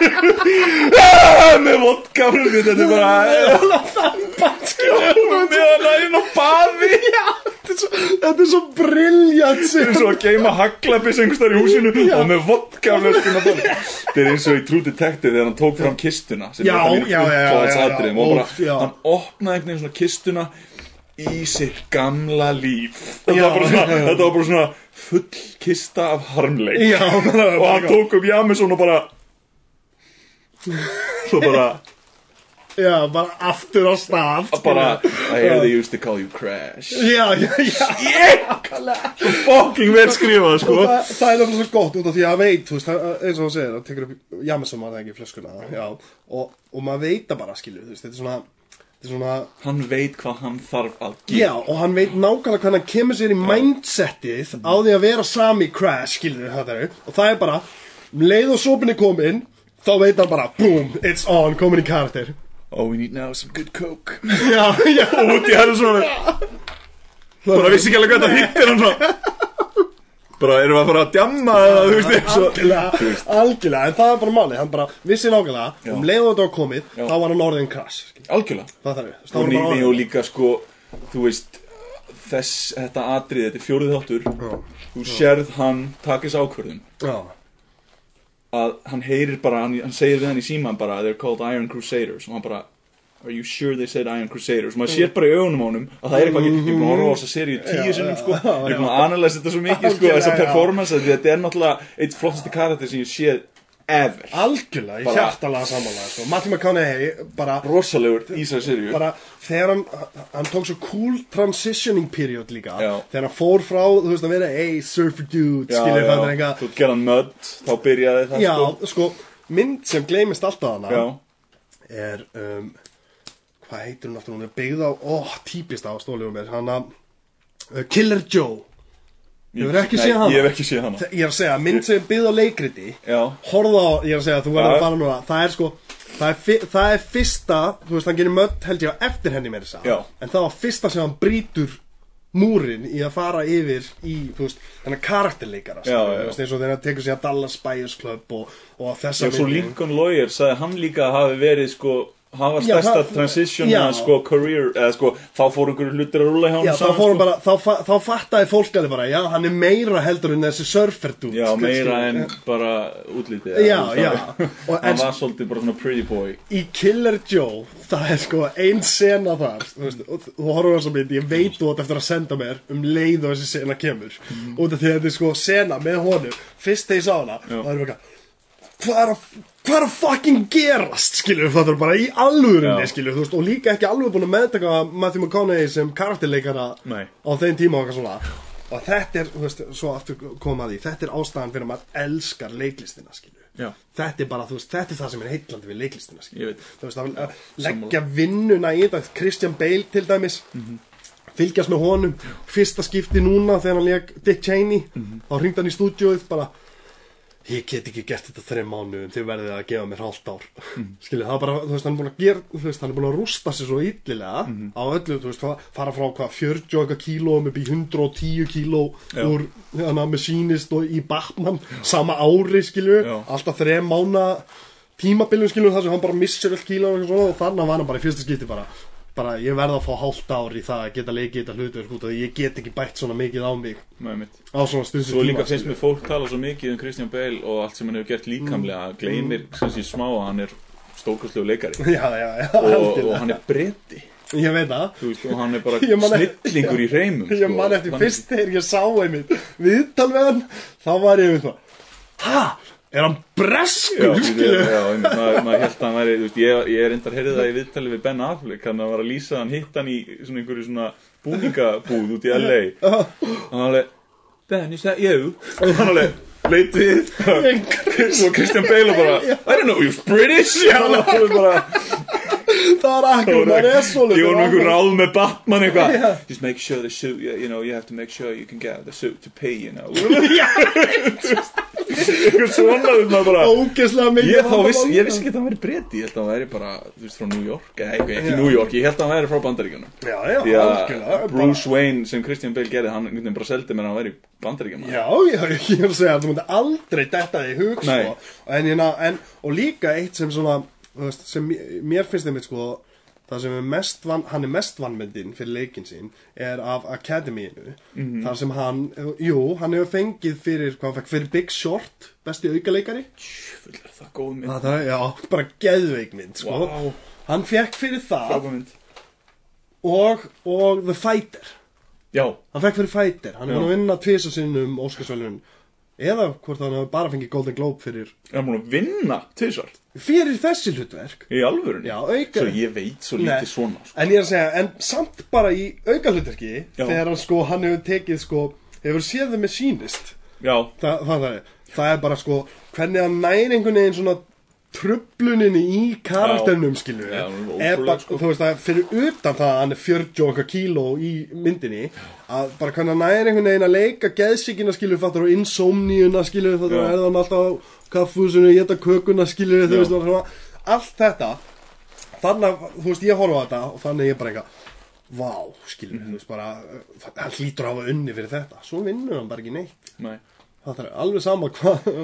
*laughs* með vodka þetta er bara meðan að inn á baði. Þetta er svo, þetta er svo briljant Það er svo að geima haglabis einhverstaðar í húsinu og með vodka það Það er eins og í True Detective þegar hann tók fram kistuna sem Já, er þetta já, já, já, já, og bara, óf, já. hann opnaði einhvern veginn svona kistuna í sitt gamla líf. Þetta Já, var, bara svona, já, já. þetta var bara svona full kista af harmleik. Já, og hann tók upp Jameson og bara svo bara Já, bara aftur á stað bara I hear they used to call you Crash. Já, já, já. Yeah! *laughs* fucking vel skrifað sko. Og það, það er nefnilega svo gott út af því að veit, þú veist, það- eins og þú segir, hann tekur upp Jameson var það ekki flöskuna, já, og, og maður veit það bara, skilju, þú veist, þetta er svona, þetta er svona, hann veit hvað hann þarf að gera. Já, og hann veit nákvæmlega hvernig hann kemur sér í mindsetið á því að vera sami crash, skilju, þetta er, og það er bara, um leið og sopin er komin, þá veit hann bara, boom, it's on, komin í karakter. Oh, we need now some good coke. *laughs* Já, já, út í hæðu svona Bara vissi ekki alveg hvað þetta hittir hann svona Bara erum við að fara að djamma eða þú veist og algjörlega, algjörlega, en það er bara málið, hann bara vissi nákvæmlega, um leið og þetta var komið, Já. þá var hann orðin skilju, Algjörlega. Það þarf við, þá Og, var hann bara ný, og orðin. líka sko Þú veist Þess, þetta atrið, þetta er fjórið þáttur. Já. Þú sérð hann takis ákvörðun. Já. Að hann heyrir bara, hann, hann segir við hann í síman bara They're called Iron Crusaders. Og hann bara Are you sure they said Iron Crusaders? Og maður sér bara í augunum á honum Að það er eitthvað, ég er búin að horfa á þessa seríu tíu sinnum sko. Ég er búin að analysa þetta svo mikið sko Þessa Algjörlega, já. performance, að þetta er náttúrulega Eitt flottasti karakter sem ég séð ever. Algjörlega, ég hjartalega samanlega sko. Matthew McConaughey bara, Rosalegur í þessari seríu. bara þegar hann, hann tók svo cool transitioning period líka. Já. þegar hann fór frá, þú veist að vera hey, surfer dude, já, það er eitthvað þú gerðan mud, þá byrjaði það Já, sko. sko, mynd sem gleymist alltaf hana Já, er um, hvað heitir hún aftur, hún er byggð á ó, típist á stólið um mér. Hann að uh, Killer Joe Hefurðu ekki Nei, séð hana? Ég hef ekki séð hana ég er að segja, mynd sem byggð á leikriti Já, horfa á, ég er að segja, þú verður að fara núna það er sko, það er, fi, það er fyrsta þú veist, hann gerir mött held ég á eftir henni meira þess Já. en það var fyrsta sem hann brýtur múrin í að fara yfir í, þú veist, þennan karakterleikara Já, skilur, já. þú veist, eins og þegar hann tekur sér að Dallas Buyers Club og, og þessa Já, svo. Lincoln Lawyer sagði hann líka að hafi verið sko hann var stærsta það- transition já. sko, career, eða sko, þá fór einhverju hlutir að rúla hjá hann þá fórum bara, þá, þá fattaði fólk alveg bara, já, hann er meira heldur en þessi surfer dude Já, skil- meira skil- en bara útlitið Já, já. Og Hann var svolítið bara svona pretty boy Í Killer Joe, það er sko ein sena þar, þú veist, og þú horfum þess að mynd, ég veit þú átt eftir að senda mér um leið og þessi sena kemur Mhm. út af því að þetta er sko sena með honum fyrst þegar ég sá hana, Já. það er bara hvað er að hvað er að fucking gerast, skilur það er bara í alvörinni, Já. skilur þú veist, og líka ekki alveg búin að meðtaka Matthew McConaughey sem karakterleikara Nei. á þeim tíma og eitthvað svona og þetta er, þú veist, svo aftur koma að því þetta er ástæðan fyrir að maður elskar leiklistina, skilur Já. þetta er bara, veist, þetta er það sem er heitlandi við leiklistina, veit. þú veist, að að leggja vinnuna í þetta Christian Bale til dæmis Mhm. fylgjast með honum fyrsta skipti núna þegar hann leik Dick Cheney Mhm. þá hringdi hann í stúdíóið bara ég get ekki gert þetta þreim mánuðum þið verðið að gefa mér hálft ár Mhm. *laughs* skilja, það er bara, þú veist, hann er búin að gera þú veist, hann er búin að rústa sér svo illilega Mhm. á öllu, þú veist, fa- fara frá hvað 40 og eitthvað kílóum upp í 110 kíló Já. úr, hérna, með sínist og í Batman, sama ári skilju, Já. alltaf þreim mána tímabilum skilju, þar sem hann bara missir öll kíló og, og þannig var hann bara í fyrsta skipti bara bara ég verð að fá hálft ár í það að geta leikið þetta hlutverk út af því ég get ekki bætt svona mikið á mig Nei, á svona stundu Svo líka finnst mér fólk tala svo mikið um Christian Bale og allt sem hann hefur gert líkamlega gleymir sem sé smá að hann er stórkostlegu leikari. *laughs* Já, já, já, og, og hann er bretti. Ég veit það. Veist, og hann er bara snillingur í reymum ég man eftir *laughs* fyrst þegar ég sá einmitt viðtal við hann þá var ég við það. Ha, er hann breskur? Maður, held að hann væri, veist, ég, ég er endar heyrið það í viðtali við Ben Affleck, hann var að lýsa hann hitt hann í svona einhverju svona búningabúð út í LA hann alveg, Ben, is that you? og hann alveg, leit við og Christian Bale bara I don't know, you're British? Og hann bara það er akkur, það er svo Ég með einhver ráð með Batman eitthvað Já. Just make sure the suit, you know, you have to make sure you can get the suit to pay, you know *laughs* *laughs* Eitthvað svona, þú veist maður bara ógeðslega mikið Ég, vissi ekki að hann væri breyti, ég held að hann væri bara, þú veist, frá New York, eða eitthvað, ekki. New York, ég held að hann væri frá Bandaríkjunum. já, já, algjörlega Bruce Wayne sem Christian Bale gerði, hann einhvern veginn bara seldi mér að hann væri Bandaríkjunum. Já, já, ég er að segja að þú myndi aldrei detta því hug Nei. sko. en, en, en, og líka eitt sem svona veist, sem mér- finnst þeim sko, það sem er mest van, hann er mest vannmyndin fyrir leikin sín er af Academíinu Mhm. þar sem hann, jú, hann hefur fengið fyrir, hvað hann fekk, fyrir Big Short besti aukaleikari Full er það góð mynd. það er, já, bara geðveikmynd sko. Vá, hann fekk fyrir það og, og The Fighter Já, hann fekk fyrir Fighter, hann er Já. búin að vinna tvisa sinnum Óskarsvælun eða hvort hann hefur bara fengið Golden Globe fyrir er hann búin að vinna tvisvar fyrir þessi hlutverk í alvörunni. Já, auka- Svo ég veit svo Nei. lítið svona, sko. en ég er að segja, en samt bara í auka hlutverki Já. þegar hann sko, hann hefur tekið sko hefur séð þau með sínist Já, það, það, það, er, það er bara sko hvernig hann næri einhvern veginn svona trubluninni í karakternum skilu Já, hún er er ótrúleg, sko. þú veist að fyrir utan það að hann er 40 og eitthvað kíló í myndinni að bara hvernig hann næri einhvern veginn að leika geðsíkina skilu fattur og insomníuna skilu fattur og er hann alltaf á kaffúsinu geta kökuna skilu þú veist og svona allt þetta þannig að þú veist ég horfa á þetta og þannig ég bara eitthvað vá skilu Mhm. þú veist bara uh, hann hlýtur að hafa unni fyrir þetta svo vinnur hann bara ekki neitt nei. það er alveg sama hvað *laughs*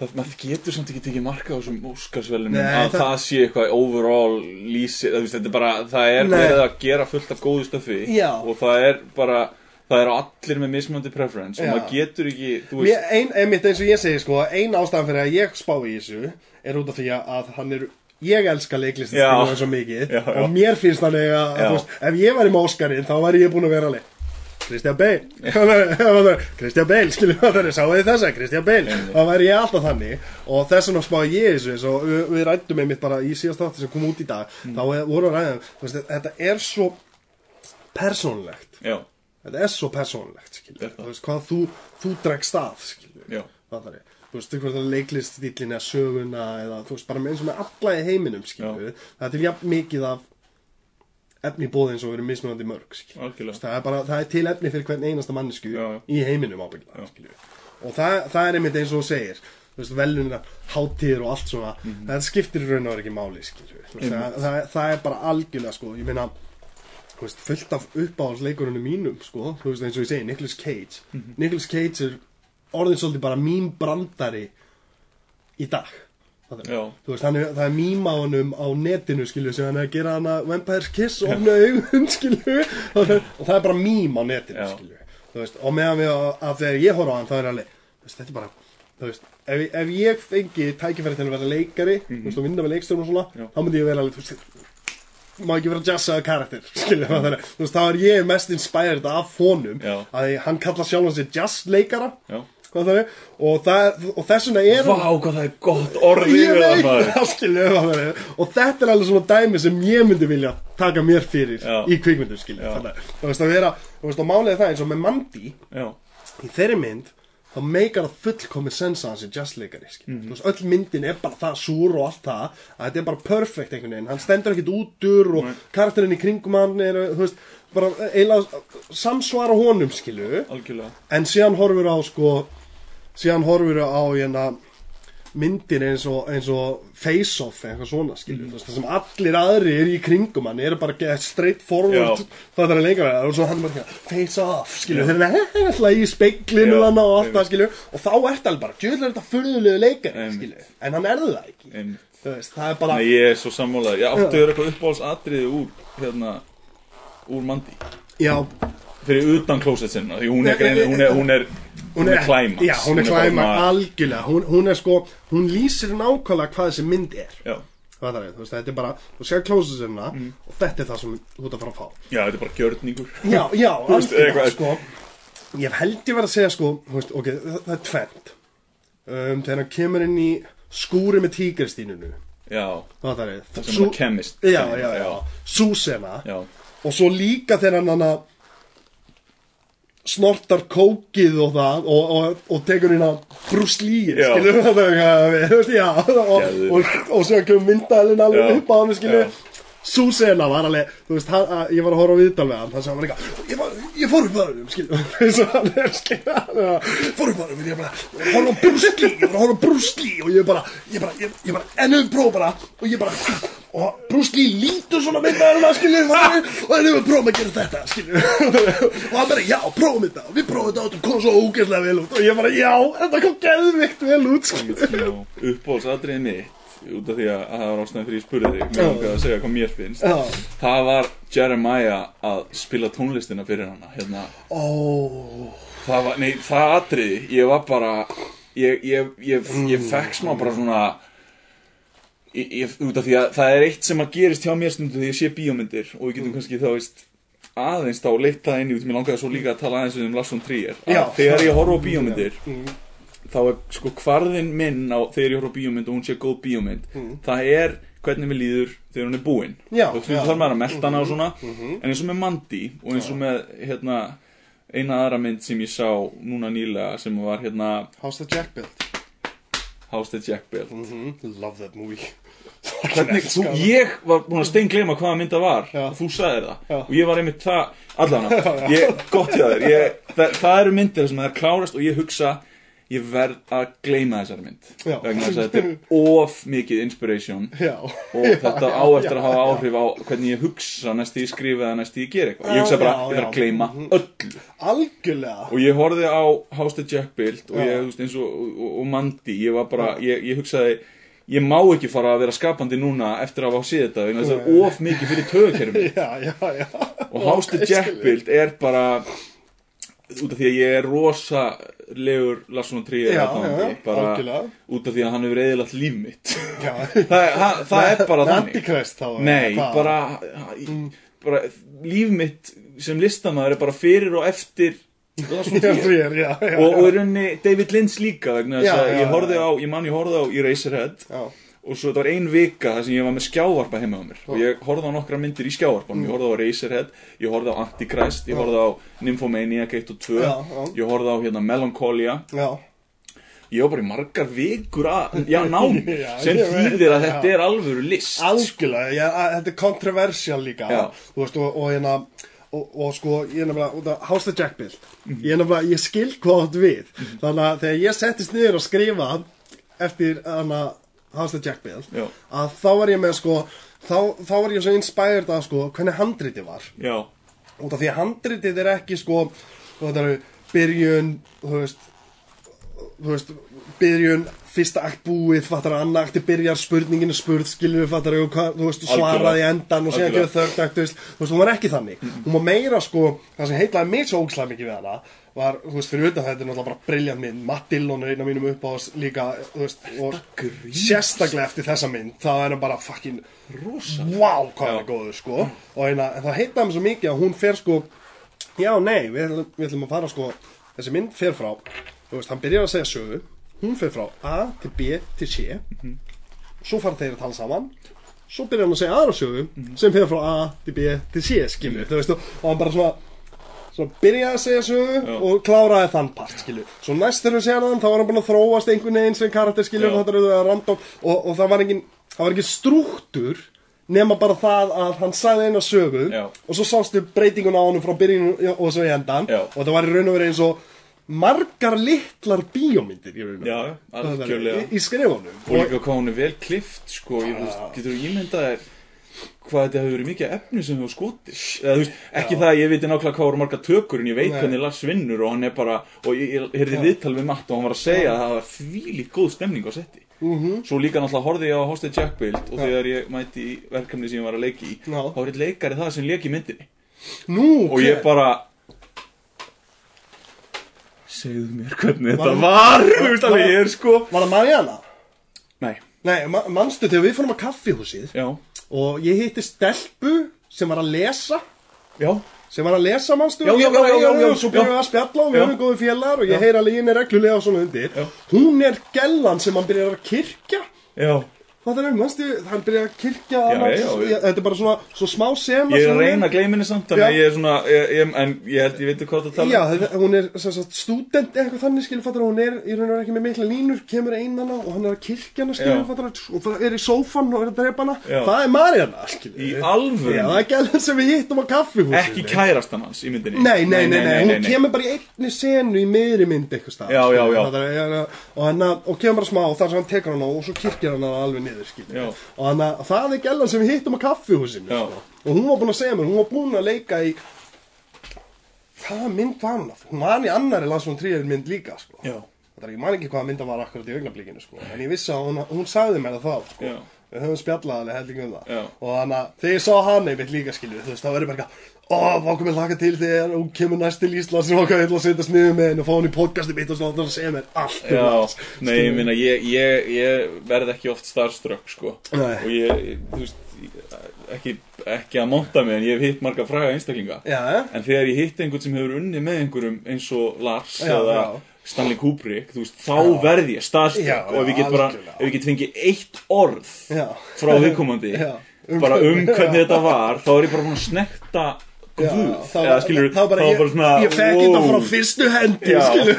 Það, maður getur samt ekki tekið marka á þessum Óskarsvelunum að það... það- sé eitthvað overall lýsi, það, er það er verið að gera fullt af góðu stöfi Já. og það er bara, það er allir með mismöndi preference og maður getur ekki, veist, ein, einmitt eins og ég segi sko ein ástæðan fyrir að ég spá í þessu er út af því að hann er ég elska leiklist Já. svo mikið. Já, já. og mér finnst þannig að, veist, ef ég væri með Óskarinn þá væri ég búin að vera alveg Kristján Bale. Kristján *laughs* Bale, skiljum það þeirri, sáu þið þessa Kristján Bale, þá væri ég alltaf þannig. Og þess vegna spá ég þessu og við, við rættum einmitt bara í síðast átti sem kom út í dag. Mm. þá er- voru að veist, þetta er svo persónlegt já, þetta er svo persónlegt. Er hvað þú, þú dregst af það er þú veist, hvort það leiklist stílin eða söguna eða þú veist, bara eins og með alla í heiminum skilur, það er til jafn mikið af efni í bóði eins og við erum mismunandi mörg það er bara, það er til efni fyrir hvern einasta mannesku Já, já. í heiminum ábyggla og það, það er einmitt eins og þú segir velunina, hátíðir og allt svona Mhm. það skiptir raun og verið ekki máli það, það, er bara algjörlega sko, ég meina veist, fullt af uppáhaldsleikurinu mínum sko, þú veist eins og ég segi, Nicolas Cage. Nicolas Cage er orðin svolítið bara mín brandari í dag. Þú veist, hann er, það er mýma á honum á netinu, skilju, sem hann er að gera hana Vampire's Kiss og opna augun, *laughs* skilju og það það er bara mým á netinu, Já. skilju þú veist, og meðan við, að þegar ég horfa á hann þá er alveg, þú veist, þetta er bara þú veist, ef, ef ég fengi tækifæri til að vera leikari, þú veist, og vinna með leikstjórum og svona, Mhm. Já. þá myndi ég vera alveg, þú veist má ekki vera jazzaða karakter *laughs* skilja mm. þannig, þú veist, þá er ég mest inspired af honum, Já. að hann kallar sjálfan sig jazzleikara Já. hvað það er, og, það, og þess vegna er Vá, hvað það er gott orð ég veit *laughs* það skilja hvað það er og þetta er alveg svona dæmi sem ég myndi vilja taka mér fyrir Já. í kvikmyndum skilja Já. þannig, þú veist að vera, þú veist, málið er það eins og með Mandy Já, í þeirri mynd þá meikar það fullkomið sens að hann sé jazzleikari mm Mhm. þú veist, öll myndin er bara það súr og allt það að þetta er bara perfect einhvern veginn. Hann stendur ekkit útur og karakterinn í kringum hann er, þú veist, bara eiginlega samsvara honum skilu algjörlega. En síðan horfur á sko síðan horfur á hérna myndir eins og, eins og face off eitthvað svona skilju mm. það sem allir aðri er í kringum hann eru bara get straight forward það er og svo hann er bara eitthvað, face off skilju þeir eru alltaf í speiklinu og allt einmitt. það skilju og þá ert alveg bara, djöðlega er þetta furðulegu leikari skilju, en hann er það ekki. Veist, það er bara Nei, ég er svo sammálaður. Ég áttu að vera eitthvað uppáhalds atriði úr hérna, úr Mandy? Já, fyrir utan klósett sinna því hún er hún er, hún er hún er klæma já, hún er klæma bara- algjörlega. Hún, hún er sko, hún lýsir nákvæmlega hvað þessi mynd er. Já, það er, þú veist, þetta er bara þú sér klósesirna Mm. og þetta er það sem þú ert að fara að fá. Já, þetta er bara gjörningur. Já, já, *laughs* eitthvað- sko. Ég held ég verið að segja, sko veist, ok, það, er tvent um, þegar hann kemur inn í skúri með tígristínunu já, það er, það sem er chemist. Já, já, já, súsena. Já, og svo líka þegar hann hana snortar kókið og það og, og, og tekur hérna Já. skilur það *laughs* og, og, svo kemur myndalinn alveg upp á hann skilur Sena var alveg, þú veist, hann, að, ég var að horfa á viðtal við hann, hann sagði hann eitthvað, ég, var, ég fór upp að hann, skilur, eins og hann er, hann, fór upp að hann, ég bara, horfa á Lee, ég var að horfa á Lee, og ég bara, ég bara, ég, ég bara, ennum próf bara, og ég bara, og Lee lítur svona myndaðurna, skilur, og ennum prófum að gera þetta, skilur, og hann bara, já, prófum þetta, og við prófum þetta, og þetta kom svo ógeðslega vel út, og ég bara, já, þetta kom geðvikt vel út, mitt út af því að það var ástæðan fyrir ég spurði þig mér langaði að segja hvað mér finnst. Já. það var Jeremiah að spila tónlistina fyrir hana hérna, ó, það var, nei, það atriði ég var bara ég, ég, ég, ég fekk smá bara svona ég, ég, út af því að það er eitt sem að gerist hjá mér stundu þegar ég sé bíómyndir og við getum kannski þá veist aðeins þá leitt það inn í út mér langaði svo líka að tala aðeins um Lars von Trier að Já. þegar ég horfa á bíómyndir Mm. Þá er sko hvarðin minn á þegar ég horfa á bíómynd og hún sé góð bíómynd það er hvernig við líður þegar hún er búin Mm. Já, og þú. Mhm. þarf maður að melta hana og svona en eins og með Mandy og eins og með hérna eina aðra mynd sem ég sá núna nýlega sem var hérna how's the Jack built? House the Jack Built Mm Love that movie Hvernig, *laughs* þú, ég var búin að steinglema hvaða mynd það var Já. og þú sagðir það Já. og ég var einmitt það allan *laughs* ég, gott hjá þér ég, það, það eru myndir sem það er klárast og ég hugsa ég verð að gleyma þessari mynd. Já. vegna þess að þetta er of mikið inspiration. Já. Og þetta á eftir að hafa áhrif á hvernig ég hugsa næst ég skrifa eða næst því ég gera eitthvað. Ég hugsa bara, Já, ég verð já. að gleyma öllu. Algjörlega. Og ég horfði á House the Jack Built og Já. ég, veist, eins og, og, og Mandy ég var bara, ég, ég hugsaði ég má ekki fara að vera skapandi núna eftir að hafa séð þetta, vegna þess að það er of mikið fyrir tögkerfum *laughs* Já, já, já. Og House the Jack Built er bara út af því að ég er rosalegur Lasson og Tríer Já, já, bara algjörlega. út af því að hann hefur eðilagt líf mitt. *laughs* Það, það, það er bara þannig. Nei, bara, bara líf mitt sem listamæður er bara fyrir og eftir Lars von Trier. Og, og í rauninni David Lynch líka vegna þess að ég horfði já. á, ég man ég horfði á Eraserhead. Já, og svo þetta var ein vika þar sem ég var með skjávarpa heima á mér. Og ég horfði á nokkra myndir í skjávarpanum. Ég horfði á Eraserhead, ég horfði á Antichrist ég horfði á Nymphomaniac 1 og 2 Já, já. ég horfði á hérna Melancholia. Já. Ég var bara í margar vikur að, já *laughs* námi sem þýðir að þetta er alvöru list. Algjörlega, já, að- þetta er kontroversial líka. Veist, og, og hérna Og, og sko, ég er nefnilega, House the Jack Bill Mhm. Ég er nefnilega, ég skil hvað við. Þannig að þegar ég settist niður og skrifa Eftir hana House the Jack Já. Að þá var ég með sko Þá, þá var ég svo inspired að sko Hvernig handriti var. Já, út af því að handritið er ekki sko eru byrjun þú veist þú veist, byrjun fyrsta akt búið, fattar að annar akti byrjar spurningin er spurð, skilur við, fattar hvað, þú veist, svaraði endan og Algjörlega. gefur þörgt akt, þú veist, hún var ekki þannig. Hún var meira, sko, það sem heitlaði mig svo ógslæð mikið við hana, var, þú veist, fyrir utan þetta er náttúrulega bara briljant mynd, Matt Dillon er einn af mínum uppáðs líka, þú veist, og sérstaklega eftir þessa mynd, þá er hann bara fucking Rosa wow, hvað hann er góður, sko. Og eina, en það heitlaði mig svo mikið að hún fer, sko já, nei, við ætlum, við ætlum að fara, sko þessi mynd fer frá, þú veist, hann byrjar að segja sögu hún fer frá A til B til C. Svo fara þeir að tala saman. Svo byrjar hann að segja aðra sögu sem fer frá A til B til C skilur, þú veist, og hann bara svona svona byrjaði að segja sögu Já. og kláraði þann part, skilur svo næst þegar við segja hann, þá var hann búin að þróast einhvern veginn sem karakter, skilur, Já. og þetta er auðvitað random og, og það var engin, það var ekki strúktur nema bara það að hann sagði eina sögu Já. og svo sástu breytingun á honum frá byrjun og svo í endan Já. og það var í raun og verið eins og margar litlar bíómyndir raun og Já, algjörlega í, í skrifunum Og líka hvað hún er vel klift sko, ég, þú veist, getur þú ímyndað þér hvað þetta hefur verið mikið efni sem hefur skotið eða þú veist, ekki það að ég veit nákvæmlega hvað voru marga tökur en ég veit Nei. hvernig Lars vinnur og hann er bara, og ég, ég heyrði viðtal við Matt og hann var að segja að það var þvílíkt góð stemning á setti Mhm. svo líka náttúrulega horfði ég á Hosted Jackbild og þegar ég mæti í verkefni sem ég var að leiki í Já. þá var eitt leikari það sem leik í myndinni Nú, og ég hver? bara segðu mér hvernig þetta var þú veist alveg, ég er sko Var það Mariana? nei, Nei, ma manstu þegar við fórum að kaffihúsið já, og ég hitti stelpu sem var að lesa. Já. Sem var að lesa mannstu og svo byrjuðum við að spjalla og við erum góðu félagar og ég heyr alveg inn er reglulega og svona undir. Hún er gellan sem hann byrjar að kirkja. Já það er, mannstu, hann byrjar að kirkja Já, já, já. þetta er bara svona, svo smá Ég sem hún reyna að gleyma henni samt að ég er svona ég, ég, En ég held ég veit hvað það tala Já, hún er sagt, student eitthvað þannig skilur fattar hún er í raun og ekki með mikla línur kemur einana og hann er að kirkja hana skilur fattar og það er í sófan og er að drepa Já. það er Mariana skilur. Í alvöru? Já, það er gælan sem við hittum á kaffihúsinu. Ekki kærastan hans í myndinni? Nei, nei, nei, nei, hún kemur bara í einni senu í miðri mynd eitthvað skilur, og, hann niður skilur. Og hana, það er gælan sem við hittum á kaffihúsinu sko. og hún var búin að segja mér, hún var búin að leika í hvaða mynd var hún aftur? hún var í annari landsfjón tríður mynd líka sko. Ég man ekki hvaða mynd það var akkurat í augnablikinu sko. en ég vissi að hún, hún sagði mér það þá sko. Við höfum spjallað alveg helling um það Já. og þannig að þegar ég sá hann einmitt líka skilju þú veist, þá verður bara eitthvað ó, hvað komið hlaka til þegar hún kemur næst til Íslands sem okkar vil að setja sniðu með henni og fá hann í podcasti mitt og svona og segja mér allt um já það, Nei, ég minna, ég, ég, ég verð ekki oft starstruck, sko Nei. Og ég, ég, þú veist ég- ekki, ekki að monta mig En ég hef hitt marga fræga einstaklinga já, En þegar ég hitt einhvern sem hefur unnið með einhverjum eins og Lars Já, eða já. Stanley Kubrick, þú veist, þá verð ég starstruck Já, og ef ég get bara, ef ég get fengið eitt orð Já. frá viðkomandi *laughs* um bara um hvernig- þetta var, þá er ég bara snerta Já, guð, þá- eða skilur, þá bara, ég, svona ég fekk þetta frá fyrstu hendi Já. skilur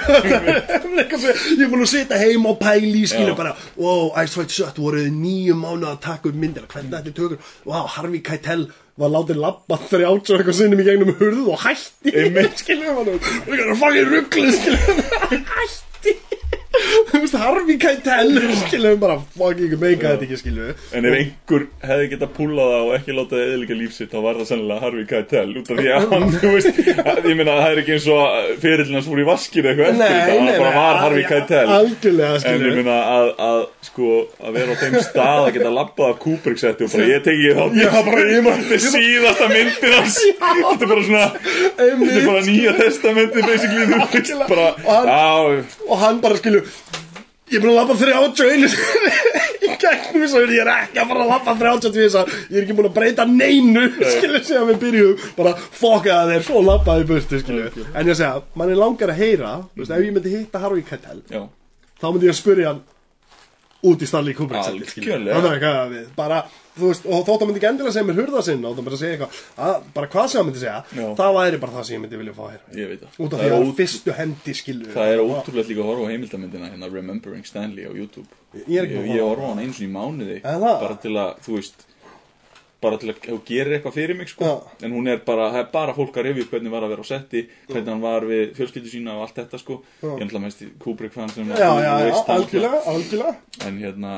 *laughs* ég búin að sitja heima og pæli skilur Já. bara, wow, Ice White Shut voruð nýju mánu að taka upp myndina hvernig þetta er tökur, wow, Harvey Keitel var látið labba 30 og eitthvað sinnum í gegnum hurð og hætti. Skilur hann og það er í rugglu skilur *laughs* hætti þú veist Harvey Keitel skilur bara fuck ég meika þetta ekki skilur En ef einhver hefði getað púlað það og ekki látað það eðlika lífsitt þá var það sennilega Harvey Keitel út af því að hann, þú veist, að- ég meina það er ekki eins og fyrirlin hans fór í vaskinu eitthvað eftir þetta, hann bara var Harvey Keitel. En ég meina að, að sko að vera á þeim stað að geta labbað af Kubrick setti og bara ég teki þá Þetta er síðasta myndin hans. Þetta er bara svona Þetta er bara nýja testamenti basically Og hann- Já, og hann bara skilu ég er búin að lappa 31 *laughs* í gegnum þess að ég er ekki að fara að lappa 32 ég er ekki búin að breyta neinu skilu segja við byrjuðum. Bara fokka þeir svo lappaði í burtu skilu en ég segja, mann er langar að heyra veist, ef ég myndi hitta Harvey Keitel já. þá myndi ég að spurja hann út í Stanley Kubrick skilur. Bara, þú veist, og þótt að myndi ekki endilega segja mér hurða sinna og það bara segja eitthvað, að, bara hvað sem hann myndi segja Já. það væri bara það sem ég myndi vilja fá heyra. Ég veit það. Út af Það því er að ótrú- fyrstu hendi skilu Það er ótrúlega líka að horfa á heimildamindina hérna Remembering Stanley á YouTube. Ég er ekki búinn að ég horfa á horfa á hann eins og í mánuði Er það? bara til að, þú veist bara til að, þú gerir eitthvað fyrir mig sko. Já. en hún er bara, það er bara fólk að review hvernig var að vera á setti, hvernig hann var við fjölskyldu sína og allt þetta sko. Ég ætla mest í Kubrick fan sem já, þú já, já, það algjörlega, algjörlega. En hérna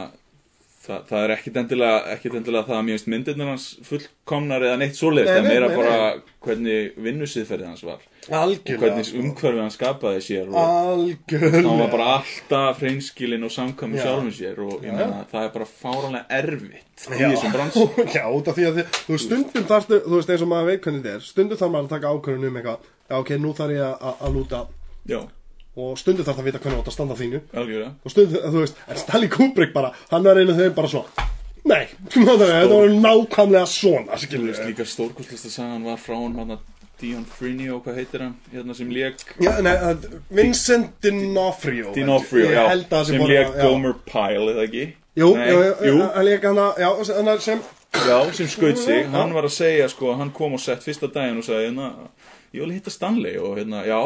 það, það er ekkit endilega, ekkit endilega það að mér finnst myndirnar hans fullkomnar eða neitt svoleiðis, Nei, það er meira nei, bara nei. hvernig vinnusýðferðið hans var og algjörlega hvernig sko. umhverfið hann skapaði sér og hann var bara alltaf hreinskilinn og samkvæmur Já. sjálfum sér og ég Já. meina það er bara fáránlega erfitt í þessum bransi *laughs* Já, út af því að þið, þú stundum þarftu, þú veist eins og maður veit hvernig þetta er, stundum þarf maður að taka ákvörðun um eitthvað, já ok, nú þarf ég að lúta já, og stundum þarf það að vita hvernig þú átt að standa þínu. Algjörlega. Og stundum, þú veist, en Stanley Kubrick bara, hann er einu þeim bara svona, nei, *laughs* þetta var nákvæmlega svona, skilur veist líka stórkostlista sagan var frá hann hann Dion Frinio, hvað heitir hann hérna sem lék Já, nei, að- Vincent D'Onofrio Dinofrio, Ég já, að það sem já. Gomer Pyle, eða ekki? Jú, Nei, jú, jú, hann leik hann að, já, hann sem Já, sem skaut sig, hann var að segja sko, hann kom og sett fyrsta daginn og sagði hérna, ég vil hitta Stanley og hérna, já,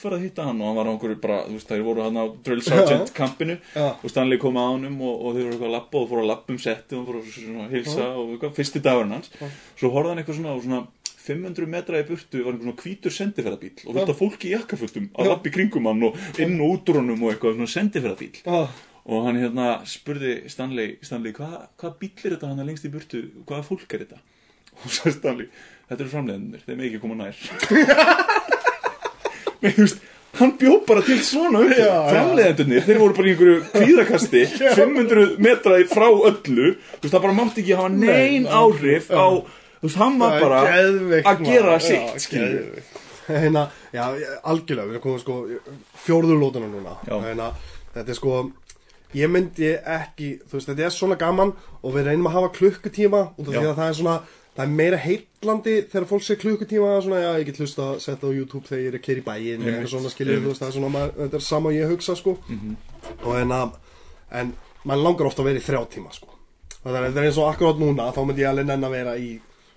fyrir að hitta hann og hann var á einhverju bara, þú veist, þær voru hann á Drill Sergeant kampinu Já. og Stanley kom að honum og, og þau voru eitthvað að lappa og fóru að lappa um setti og fóru að hilsa og eitthvað, fyrsti dagurinn hans. Svo horfði hann eitthvað svona, svona 500 metra í burtu var einhver svona hvítur sendiferðabíl og þetta fólki í jakkafötum að lappa í kringum hann og inn og út úr honum og eitthvað svona sendiferðabíl Já, og hann hérna spurði Stanley, Stanley hvað hva bíl er þetta hann lengst í burtu? Hvaða fólk er þetta? Og svo Stanley, þetta eru framleiðinir þeir með ekki koma nær. *laughs* Nei, þú veist hann bjó bara til svona upp framleiðendunir, þeir voru bara í einhverju *laughs* kvíðakasti 500 metra frá öllu. Þú veist, það bara mátti ekki hafa Nei, áhrif á þú veist, hann var bara geðveikt, að gera sitt geðveikt. *laughs* Hérna, já, algjörlega, við komið sko fjórðu lótuna núna. Hérna, Þetta er sko Ég myndi ekki, þú veist, þetta er svona gaman og við reynum að hafa klukkutíma að það er svona Það er meira heitlandi þegar fólk sé klukkutíma svona, já, ég get hlusta að setja á YouTube þegar ég er að kera í bæin eða eitthvað svona veist, það er svona, þetta er sama ég hugsa, sko. Mhm. og en að, en mann langar ofta að vera í þrjá tíma, sko. Það er, það er eins og akkurát núna, þá myndi ég alveg nenn að vera í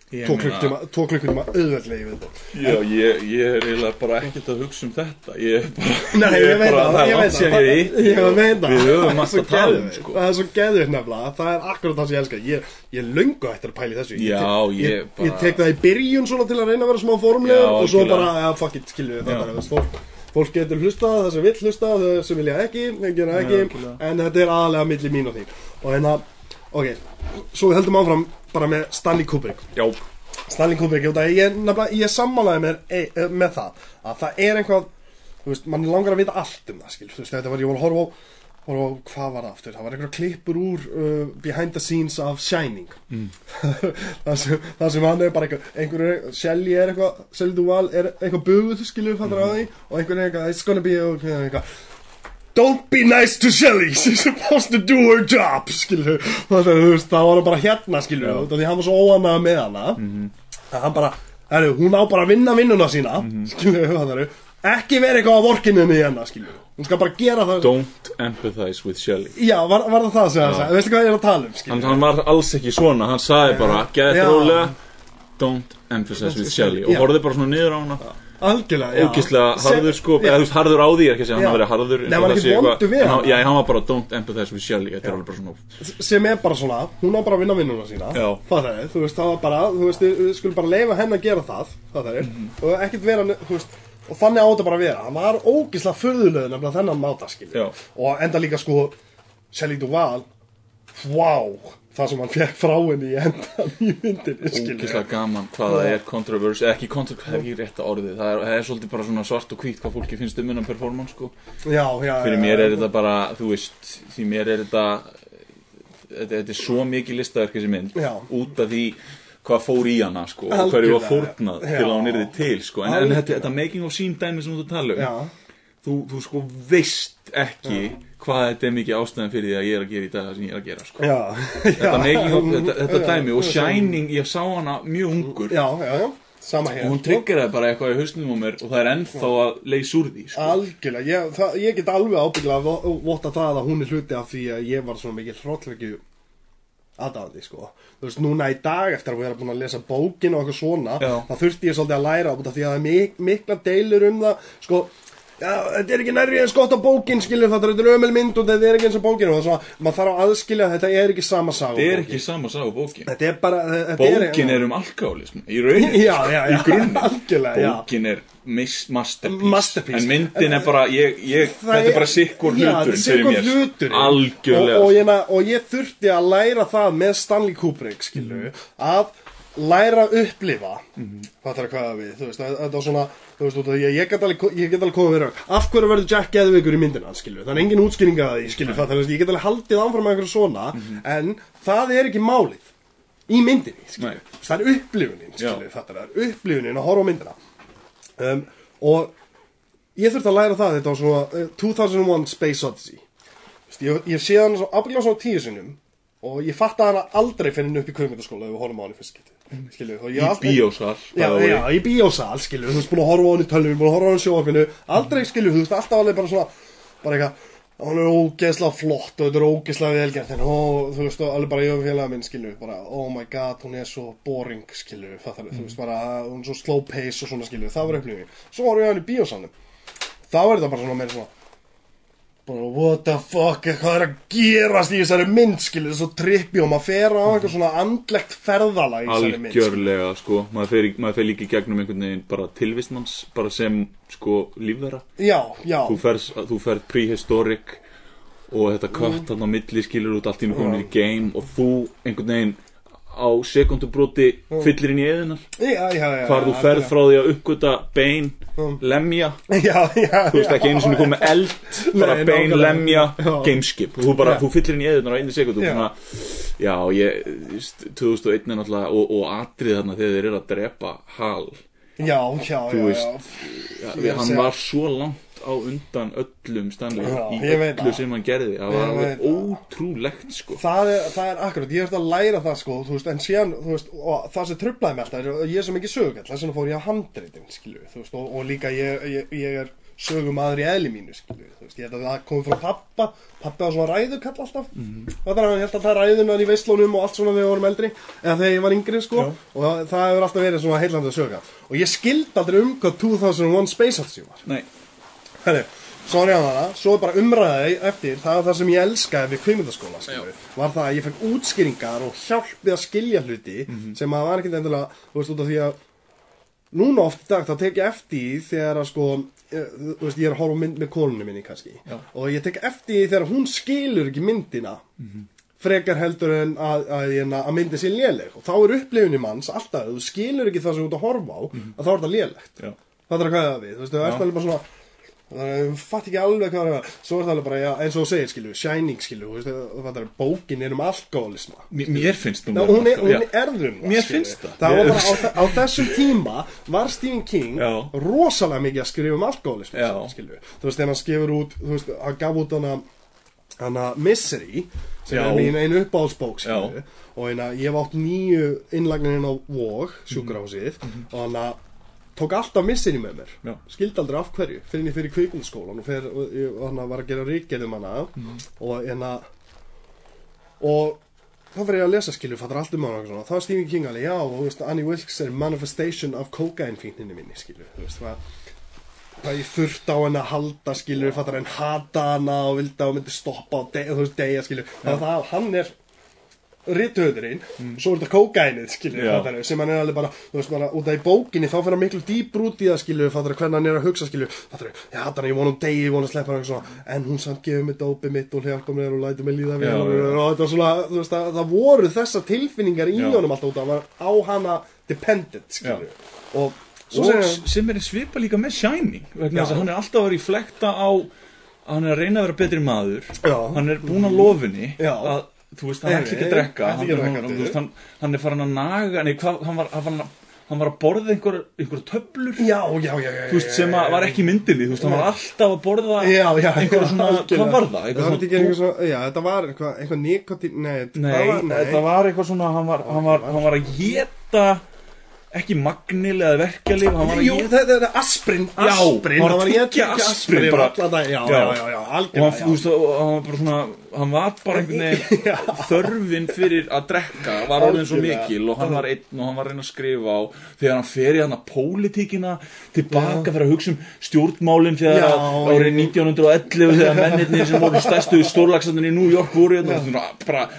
Ég tvo klukkutíma auðveldlega í viðbót. Já, ég, ég er eiginlega bara ekkert að hugsa um þetta. Ég er bara Nei, ég veit bara, það, það er ég veit það. ég Ég veit það. Er svo að um, sko. Það er svo geðvitt nefnilega. Það er akkurat það sem ég elska. Ég, ég löngu eftir að pæla í þessu. Ég Já, ég ég, bara- ég tek það í byrjun svona til að reyna að vera smá formlegur Já, Og svo bara, ja, fuck it, skilju veist, fólk, fólk getur hlustað það sem vill hlusta Það sem vilja ekki, ekki. En þetta er aðalega milli mín og þín. Og hérna, ok Svo við heldum áfram bara með Stanley Kubrick. Já, Stanley Kubrick, ég, ég, nefnilega- ég sammálaði með, e, með það að það er einhvað, þú veist, mann langar að vita allt um það, skil, þú veist, þetta var, ég var að horfa á, horfa á, hvað var það aftur, það var einhverja klippur úr uh, behind the scenes af Shining. Mm. *laughs* það, sem, það sem hann er bara einhver, einhverju, Shelly er eitthvað, Shelly Duval er eitthvað buguð, skilur, fattar mm. á því, og einhverju er eitthvað, it's gonna be, okay, eitthvað, Don't be nice to Shelly, *laughs* she's supposed to do her job, skilur Það var bara hérna, Já. af Því hann var svo óanað með hana að hann bara, herru, hún á bara að vinna vinnuna sína, skilur *laughs* það eru Ekki vera eitthvað á vorkinni í hennar, skilur Hún skal bara gera það. Don't empathize with Shelley Já, var, var það það sem hann sagði, veistu hvað ég er að tala um, hann, skilur hann var alls ekki svona, hann sagði bara Get Já. rólega Don't emphasize with Shelley Og Já. horfði bara svona niður á hana Algjörlega, já Ógislega harður sko. Eða þú veist harður á því, ekki að segja hann að vera harður Nei, hann var það ekki vondur við en hann-. Já, hann var bara don't empathize with Shelley Þetta er alveg bara svona sem er bara svona, hún á bara að vinna vinnuna sína Já. það er, þú veist, það var bara þú veist, við skulum bara leifa henn að gera það það er, Mhm. og ekkert vera þú veist, og þannig á þetta bara að vera, hann var ógislega furðulega nefnilega þennan máta, skilja og enda líka sko Shelley Duvall wow, það sem hann fekk frá henni í endan í skilja Ógislega gaman hvað það er controversy Eða ekki controversy, það er ekki rétt að orðið? Það er, það er svolítið bara svona svart og hvít Hvað fólki finnst um hennan performance sko. Já, já, Fyrir mér er þetta bara, þú veist Því mér er þetta Þetta, þetta er svo mikið listaverk þessi mynd Já. Út af því hvað fór í hana sko, og hverju var fórnað til að hún yrði til sko. en, en þetta, þetta making of scene dæmi sem þú tala um þú, þú sko veist ekki hvað þetta er mikið ástæðan fyrir því að ég er að gera í dag það sem ég er að gera sko. já, þetta, making of, þetta, þetta dæmi og Shining, ég sá hana mjög ungur já, já, já, sama hér og hún sko. tryggeraði bara eitthvað í hausnum á mér og það er ennþá að leysa úr því sko. Algjörlega, ég, það, ég get alveg ábygglega að vo- votta það að hún er hluti af því að ég var svona mikið hróllvekju aðdáðandi, sko. Þú veist, núna í dag eftir að vera búin að lesa bókin og eitthvað svona, þá þurfti ég svolítið að læra út af því að það er mik mikla deilur um það, sko, já, þetta er ekki nærri eins gott á bókin, skilur þetta, þetta er ömul mynd og þetta er ekki eins á bókin og það er svona, maður þarf að aðskilja að þetta er ekki sama saga. þetta er ekki sama sá bókin Þetta er bara, þetta bókin er um alkoholism í rauninni, Já, *laughs* já, já, í grunni bókin er masterpiece. Masterpiece. en myndin er bara ég, ég, þetta er bara sikkur er hluturinn fyrir mér hluturinn. algjörlega og, og, ég, og ég þurfti að læra það með Stanley Kubrick skilu, Mhm. að læra að upplifa. Mhm. hvað þarf hvað við, þú veist, að- þetta var svona þú veist, að ég get alveg, ég get alveg komið rauk af hverju verður Jack geðveikur í myndina skilju, það er engin útskýring að því, skilju það, þannig að ég get alveg haldið áfram með einhverju svona Mhm. en það er ekki málið í myndinni, skilju, Nei. það er upplifunin skilju, það er upplifunin að horfa á myndina. Um, og ég þurfti að læra það, þetta var svona uh, 2001 Space Odyssey. Veist, ég, ég sé hann svo afbyggjað svona tíu sinnum og ég fatt að hana aldrei finna upp í kveikmyndaskóla ef við horfum á hann í fyrst skipti ég Í bíósal Já, já, í bíósal, skilju, þú veist, búin að horfa á hann í tölvinu, búin að horfa á hann í sjóarfinu, aldrei, skilju, þú veist, alltaf alveg bara svona, bara eitthvað, hann er ógeðslega flott og þetta er ógeðslega velgert, en ó, þú veist, alveg bara ég og félaga minn, skilju, bara, oh my god, hún er svo boring, skilju, það þarf, þú veist, bara, hún er svo slow pace og svona, skilju, það var upplifin. Svo horfum ég á hann í bíósalnum, þá er þetta bara svona meira svona, bara what the fuck, hvað er að gerast í þessari mynd, er svo trippi og maður fer á eitthvað svona andlegt ferðalag í þessari mynd. Algjörlega, sko, maður fer, í- maður fer líka í gegnum einhvern veginn bara tilvistmanns, bara sem, sko, lífverða. Já, já. Þú ferð, þú ferð prehistoric og þetta kött hann á milli skilur út allt í mjög í game og þú einhvern veginn á sekundubróti fyllir inn í eðinar. Já, já, já. Hvar þú ferð frá því að uppgöta bein, lemja, *laughs* Já, já, þú veist ekki einu sinni komið eld, bara Nei, bein, lemja, gameskip. Þú bara, þú fyllir inn í eðinar á einu sekundu. Já. Ég, þú veist, 2001 er náttúrulega, og, og atrið þarna þegar þeir eru að drepa hal. Já, já, já, veist, já. Ég hann var svo langt á undan öllum Stanley Já, í ég veit öllu það. sem hann gerði. Það var Ég alveg veit það. ótrúlegt sko. Það er, það er akkurat, ég ert að læra það sko, þú veist, en síðan, þú veist, og það sem trublaði mig alltaf, er að ég er svo mikið sögugall, þess vegna fór ég á handreitin, skilju, þú veist, og, og líka ég, ég, ég er sögumadur í eðli mínu, skilju, þú veist, ég held að það komið frá pappa, pappi var svona ræðukall alltaf, það er að hann held að það ræðunan í veislónum og allt svona þegar við vorum eldri, eða þegar ég var yngri, sko, og það, það hefur alltaf verið svona heillandi sögugall, og ég skildi aldrei um hvað 2001 Space Odyssey var. Nei, Herri, svo er ég að hana, svo er bara umræði eftir, það er það sem ég elskaði við kvikmyndaskóla, skilur, var það að ég fekk útskýringar og hjálp við að skilja hluti sem að var ekkert endilega, þú veist, út af því að núna oft í dag þá tek ég eftir þegar að sko, ég, þú veist, ég er að horfa á mynd með konunni minni kannski. Já. og ég tek eftir þegar hún skilur ekki myndina frekar heldur en að, að, að, myndi sé léleg. Og þá er upplifunni manns alltaf, þú skilur ekki það sem þú ert að horfa á, að þá er það lélegt. Það er að það við, þú veist, það er alveg bara svona Það er, fatt ekki alveg hvað það er Svo er það alveg bara, já, eins og þú segir, skilu Shining, skilu, þú það er bókin er um alkoholisma mér, mér finnst Já, nú hún er, hún já. er erðum Mér finnst það. Það var bara á, á þessum tíma Var Stephen King Já. rosalega mikið að skrifa um alkoholisma Já. Skilu, þú veist, þegar hann skefur út Þú veist, hann gaf út hana Hana Misery sem Já. er mín einu uppáhaldsbók Já. skilu, og hérna, ég hef átt nýju innlagnir inn á Vog, sjúkrahúsið og hann tók alltaf Misery með mér Já. skildi aldrei af hverju fyrir en fyrir kvikmyndaskólan og, og, og hann var að gera ríkgerðum hana Mhm. og hérna og þá fyrir ég að lesa skilju fattar allt um svona. þá er Stephen King alveg já og veist, Annie Wilkes er manifestation of cocaine fínninni minni skilju þú veist hvað hvað ég þurft á henni að halda skilju fattar henni hata hana og vildi að hún myndi stoppa og deyja, þú veist, deyja skilju þannig að það, hann er rithöðurinn, svo er þetta kókainið skilju, Já. fattar sem hann er alveg bara þú veist, bara, út af í bókinni, þá fyrir hann miklu dýpr út í það skilju, fattar hvernig hann er að hugsa skilju, fattar ég hata hann, ég vona um degi, ég vona að sleppa hann svona, en hún samt gefur mig dópið mitt og hjálpa mér og lætur mig líða vel Já, og, þetta var svona, þú veist, það, það voru þessar tilfinningar í honum alltaf út af, hann var á hana dependent skilju, og svo og segir hann s- sem er svipa líka með Shining vegna þess að hann er alltaf að reflekta á að hann er að reyna að vera betri maður Já. hann er búin að lofinni Já. að þú veist, hann Nei, ætla ekki að nei, drekka. hann, ekki hann, hann, þú. veist, hann, hann er farin að naga nei, hvað, hann, var, hann, var, hann var að borða einhver, einhver töflur. Já, já, já, já, þú veist, sem að, var ekki í myndinni þú veist, hann var alltaf að borða Já, já, einhver svona, hvað var það? Það var svona, ekki einhver svona, já, þetta var eitthvað, eitthvað nikotín, nei, nei, hvað var, þetta var eitthvað svona hann var, hann var, hann var að geta ekki magnil eða að Jú, geta þetta er asprin, Já, asprin, hann var að ég tyggja aspirin asprin bara. allan dag, já, Já. já, já, já, og hann, algjörlega, veist, og hann var bara svona hann var bara einhvern veginn *laughs* þörfin fyrir að drekka var orðin svo Algjörlega. mikil og hann var einn og hann var að reyna að skrifa á þegar hann fer í hann að pólitíkina tilbaka fyrir að hugsa um stjórnmálin þegar Já, að árið 1911 þegar mennirnir sem voru stærstu stórlagsandinn í New York voru hérna,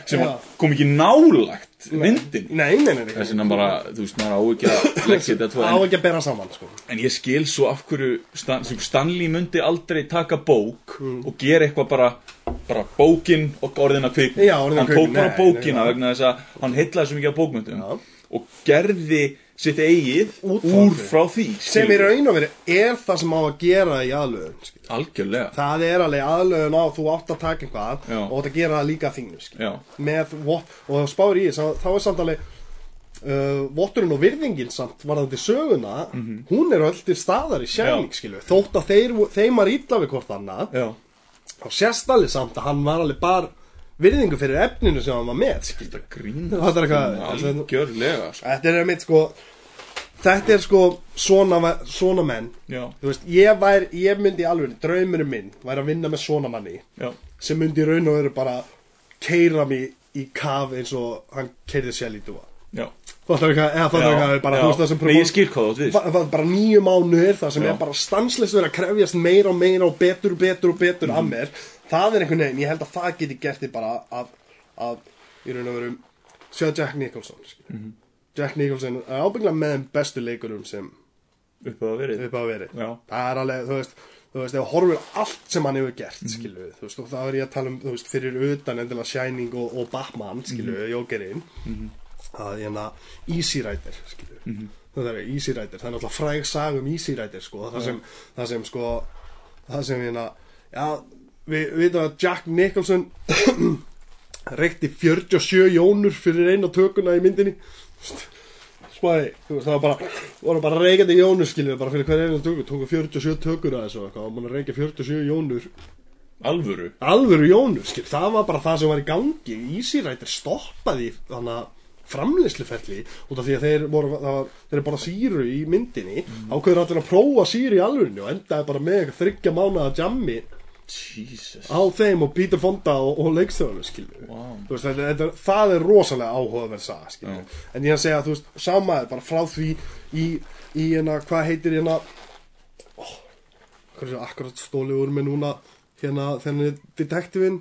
sem Já. kom ekki nálagt myndin Nei, nei, nei, þess vegna bara, þú veist, maður á ekki að *coughs* leggja þetta tvo á en, ekki að bera saman, sko en ég skil svo af hverju Stan, sem Stanley myndi aldrei taka bók Mm. og gera eitthvað bara bara bókin og orðina kvikmynd Já, orðin að hann tók kvikmynd, bara nei, bókina nei, já. vegna þess að hann heitlaði svo mikið af bókmyndum Já. og gerði sitt eigið úr frá því sem skilurðu. raun og veri er það sem á að gera í aðlöðun algjörlega. Það er alveg aðlöðun á þú átt að taka eitthvað Já. og átt að gera það líka þínu með vott og þá spáir í þess þá er samt alveg uh, votturinn og virðingin samt varðandi söguna hún er öll til staðar í sjæning skilur þótt að þeir, þeim var ítla við hvort annað já, sést alveg samt að hann var alveg bara virðingu fyrir efninu sem hann var með skilur. grín Þetta er eitthvað- sko. þetta er einmitt sko þetta er sko svona, svona menn veist, ég væri, ég myndi alveg draumurinn minn væri að vinna með svona manni já, sem myndi raun og veru bara keira mig í kaf eins og hann keirði sér lítið Fattar ekki eða fattar ekki að bara, þú veist það sem Nei, ég skil hvað þú við va- bara nýju mánuðir það sem Já. er bara stanslist verið að krefjast meira og meira og betur og betur og betur Mhm. af mér það er einhvern veginn, ég held að það geti gert þið bara að, að í raun og veru sjá Jack Nicholson mm Mhm. Jack Nicholson er ábygglega með þeim bestu leikurum sem upp að verið upp á verið Já. það er alveg, þú veist þú veist, horfir á allt sem hann hefur gert Mhm. skilu þú veist, og það er ég að tala um veist, fyrir utan endilega Shining og, og Batman skilu við, Jókerinn að hérna Easy Rider skilu Mhm. það er Easy Rider, það er náttúrulega fræg sag um Easy Rider sko, það sem, það sem sko það sem hérna já, við veitum að Jack Nicholson *coughs* reykti 47 jónur fyrir eina tökuna í myndinni. Veist, það var bara voru bara reykjandi jónur skiljið bara fyrir hver einu tökur, tóku 47 tökur að þessu og mann að reykja 47 jónur. Alvöru? Alvöru jónur, skiljið, það var bara það sem var í gangi. Easy Rider stoppaði þannig að framleysluferli út af því að þeir voru, það var, þeir bara síru í myndinni, Mm. ákveður allir að prófa síru í alvörinu og endaði bara með þryggja mánuða jammi Jesus á þeim og Peter Fonda og, og leikstjóðanum skilju veist, þetta, þetta, það er rosalega áhugaverð saga skilju Já. en ég að segja að þú veist samaður bara frá því í, í hérna, hvað heitir hérna oh, hvað er það akkurat stólið úr mig núna hérna þenni detektivinn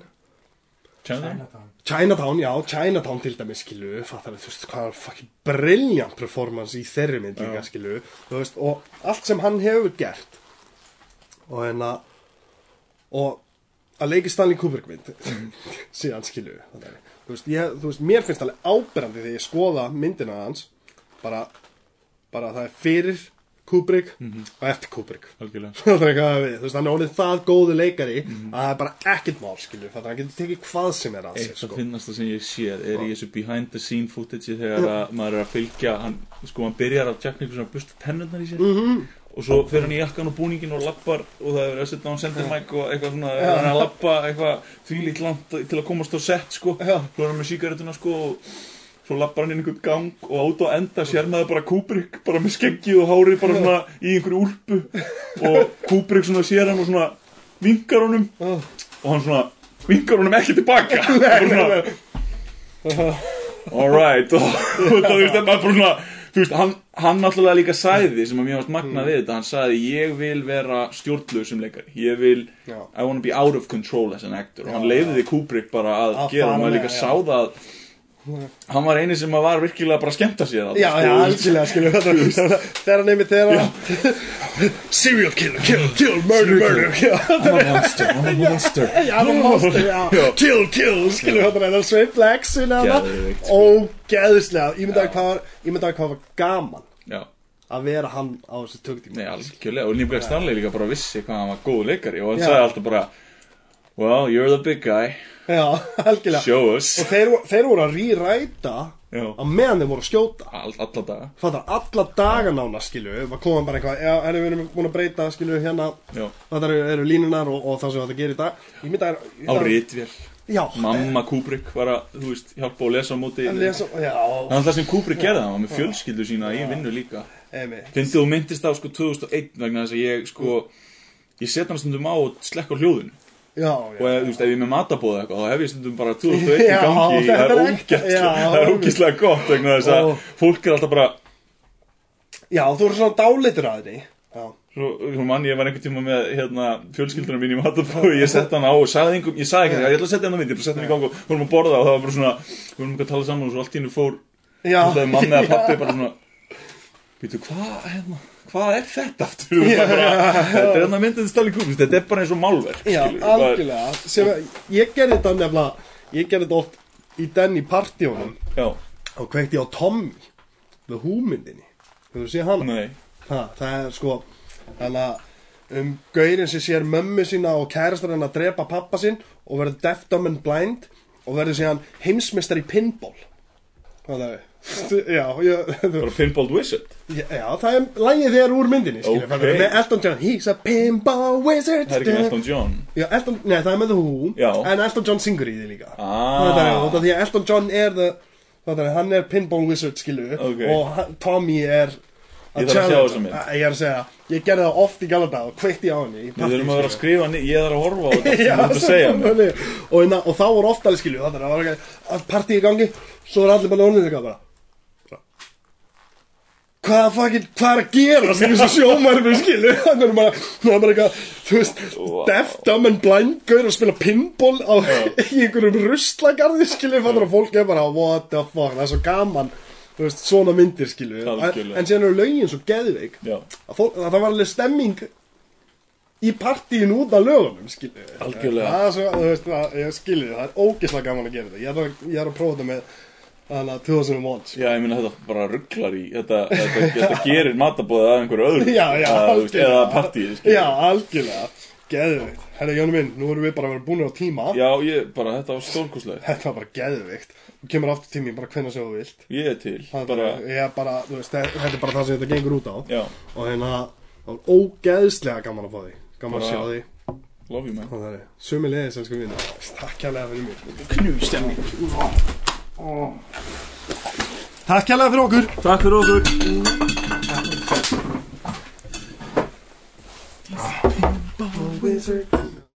China? Chinatown Chinatown, já, Chinatown til dæmis skilju fattar þú veist hvað er fucking brilliant performance í þeirri mynd líka Já. skilju þú veist og allt sem hann hefur gert og hérna og að leiki Stanley Kubrick mynd síðan skilju þú, veist, ég, þú veist, mér finnst alveg áberandi þegar ég skoða myndina hans bara, bara það er fyrir Kubrick og eftir Kubrick. *laughs* Er þú veist, hann er orðið það góðu leikari að það er bara ekkert mál, skilju, það hann getur tekið hvað sem er að sér, Eitt það sko. finnast það sem ég séð er í þessu behind the scene footage þegar að maður er að fylgja hann, sko, hann byrjar að Jack Nicholson að busta tennurnar í sér. Mhm. og svo fer hann í jakkan og búningin og lappar og það er að setja á hann sendir mic og eitthvað svona, er hann að lappa eitthvað þvílíkt langt til að komast á set, sko. Svo er hann með sígarettuna, sko og svo lappar hann inn einhvern gang og át á enda sér maður bara Kubrick bara með skeggið og hárið bara svona í einhverju úlpu. Og Kubrick svona sér hann og svona vinkar honum. Ah. og hann svona vinkar honum ekki tilbaka. *laughs* Bara svona alright *laughs* og, og það, þú veist, maður bara svona þú veist, hann, hann náttúrulega líka sæði sem að mér varst magna við þetta, hann sagði ég vil vera stjórnlaus sem leikari. Ég vil. I wanna be out of control as an actor. Og hann leiði Kubrick bara að, Að gera og maður líka já. sá það hann var eini sem var virkilega bara að skemmta sér Já, sko, já, veist. algjörlega, *laughs* skilju, þegar hann nefnir þegar serial killer, kill, kill, murder, murder, I'm a monster, I'm a monster. Hann er monster, já, kill, kill, skilju, þetta er Geðveikt, sko. ógeðislega, ég myndi að hvað var, gaman já, að vera hann á þessu töktíma. nei, algjörlega. Og Nýbjörg Stanley líka bara vissi hvað hann var góð leikari og hann sagði alltaf bara well, you're the big guy Já, algjörlega. show us Og þeir, þeir voru að rýræta Já. á meðan þeir voru að skjóta. All, alla daga Fattar, alla daga nána, skilju, maður koma bara eitthvað, já, erum við búin að breyta, skilju, hérna, Já. þetta eru, eru línunar og, og það sem þetta gerir í dag. Ég myndi að... á rítvél Já. mamma Kubrick var að, þú veist, hjálpa og lesa á móti lesa, já, það er alltaf sem Kubrick gerði það, var með fjölskyldu sína í vinnu líka finnst þú myndist á sko 2001 vegna þess að ég sko ég set hann stundum á og slekk á hljóðun Já, og já. ef, þú veist, ef ég er með matabóð eitthvað þá hef ég stundum bara *laughs* 2001 í Já, gangi það er er ógæslega, já, það er ógæslega gott vegna þess að fólk er alltaf bara Já, þú eru svona dálitur að því. Já. Svo, svo mann, ég var einhvern tíma með hérna, fjölskyldunum mín í matabóði, ég sett hann á og sagði einhver, ég sagði ekki það, ég ætla að setja hann á mynd, ég bara sett hann í gang og vorum að borða og það var bara svona, við vorum ekki að tala saman og svo allt í hennu fór, *laughs* Já. hvað, er þetta aftur? Já, bara, þetta er hérna myndið stali kúpist, þetta er bara eins og málverk, Já, skilur, algjörlega. Sem, að- ég gerði þetta nefnilega, ég gerði þetta oft í den í partíunum Já, og kveikti á Tommy. The Who myndinni Hefur þú séð hana? Ha, það er sko að um gaurinn sem sér mömmu sína og kærastar henn að drepa pappa sinn og verður deaf, dumb and blind og verður síðan heimsmeistar í pinball Hvað það er? Já, þú bara Pinball Wizard Já, já, það er lægið þegar úr myndinni skilur, Ok. okay. með Elton John He's a pinball wizard Það er ekki með Elton John Já, Elton, nei, það er með The Who Já. En Elton John syngur í því líka Ah. Það er af því að Elton John er the, það er, Hann er pinball wizard, skilu Ok. Og Tommy er Ég þarf að sjá þessa mynd. Ég er að segja, ég gerði það oft í galanda og kveikti á henni Við þurfum að vera að skrifa Ég þarf að horfa á *laughs* þetta sem Já, þú ert að segja mér og, inna, og þá voru oft alveg skilju það var ekki að partí í gangi svo er allir bara eitthvað bara bara, hvað fucking hvað er að gera? Sem þessu sjómarfi skilju það er bara, það er bara eitthvað þú veist, Wow. deaf, dumb and blind gaur að spila pinball á *laughs* í einhverjum ruslagarði skilju það er að fólk er bara what the fuck það er svo gaman. Þú veist, svona myndir skilju en, en síðan eru lögin svo geðveik. Já, að, fólk, að það var alveg stemming í partíin út af lögunum skilju Algjörlega. það er svo, þú veist, það, ég skilju það er ógeðslega gaman að gera þetta. Ég er að, ég er að prófa þetta með þannig að 2001 sko. já, ég minna þetta bara rugglar í Þetta, þetta, þetta gerir matabóðið að einhverju öðru. Já, já, Að, veist, Eða skilur. já, algjörlega. Geðveikt, herra Jónu minn, nú erum við bara að vera búin á tíma. Já, ég, bara, þetta var stórkoslega þetta var bara geðveikt. Þú kemur aftur tími bara hvenna sem þú vilt. Ég er til það er bara, ég er bara, þú veist, þetta er bara það sem þetta gengur út á. Já, og hérna, það var ógeðslega gaman að fá því gaman að sjá því love you man. Er sömu leiðis, elsku vinn takk kærlega fyrir mér Knústemning takk kærlega fyrir okkur Takk fyrir okkur Wizard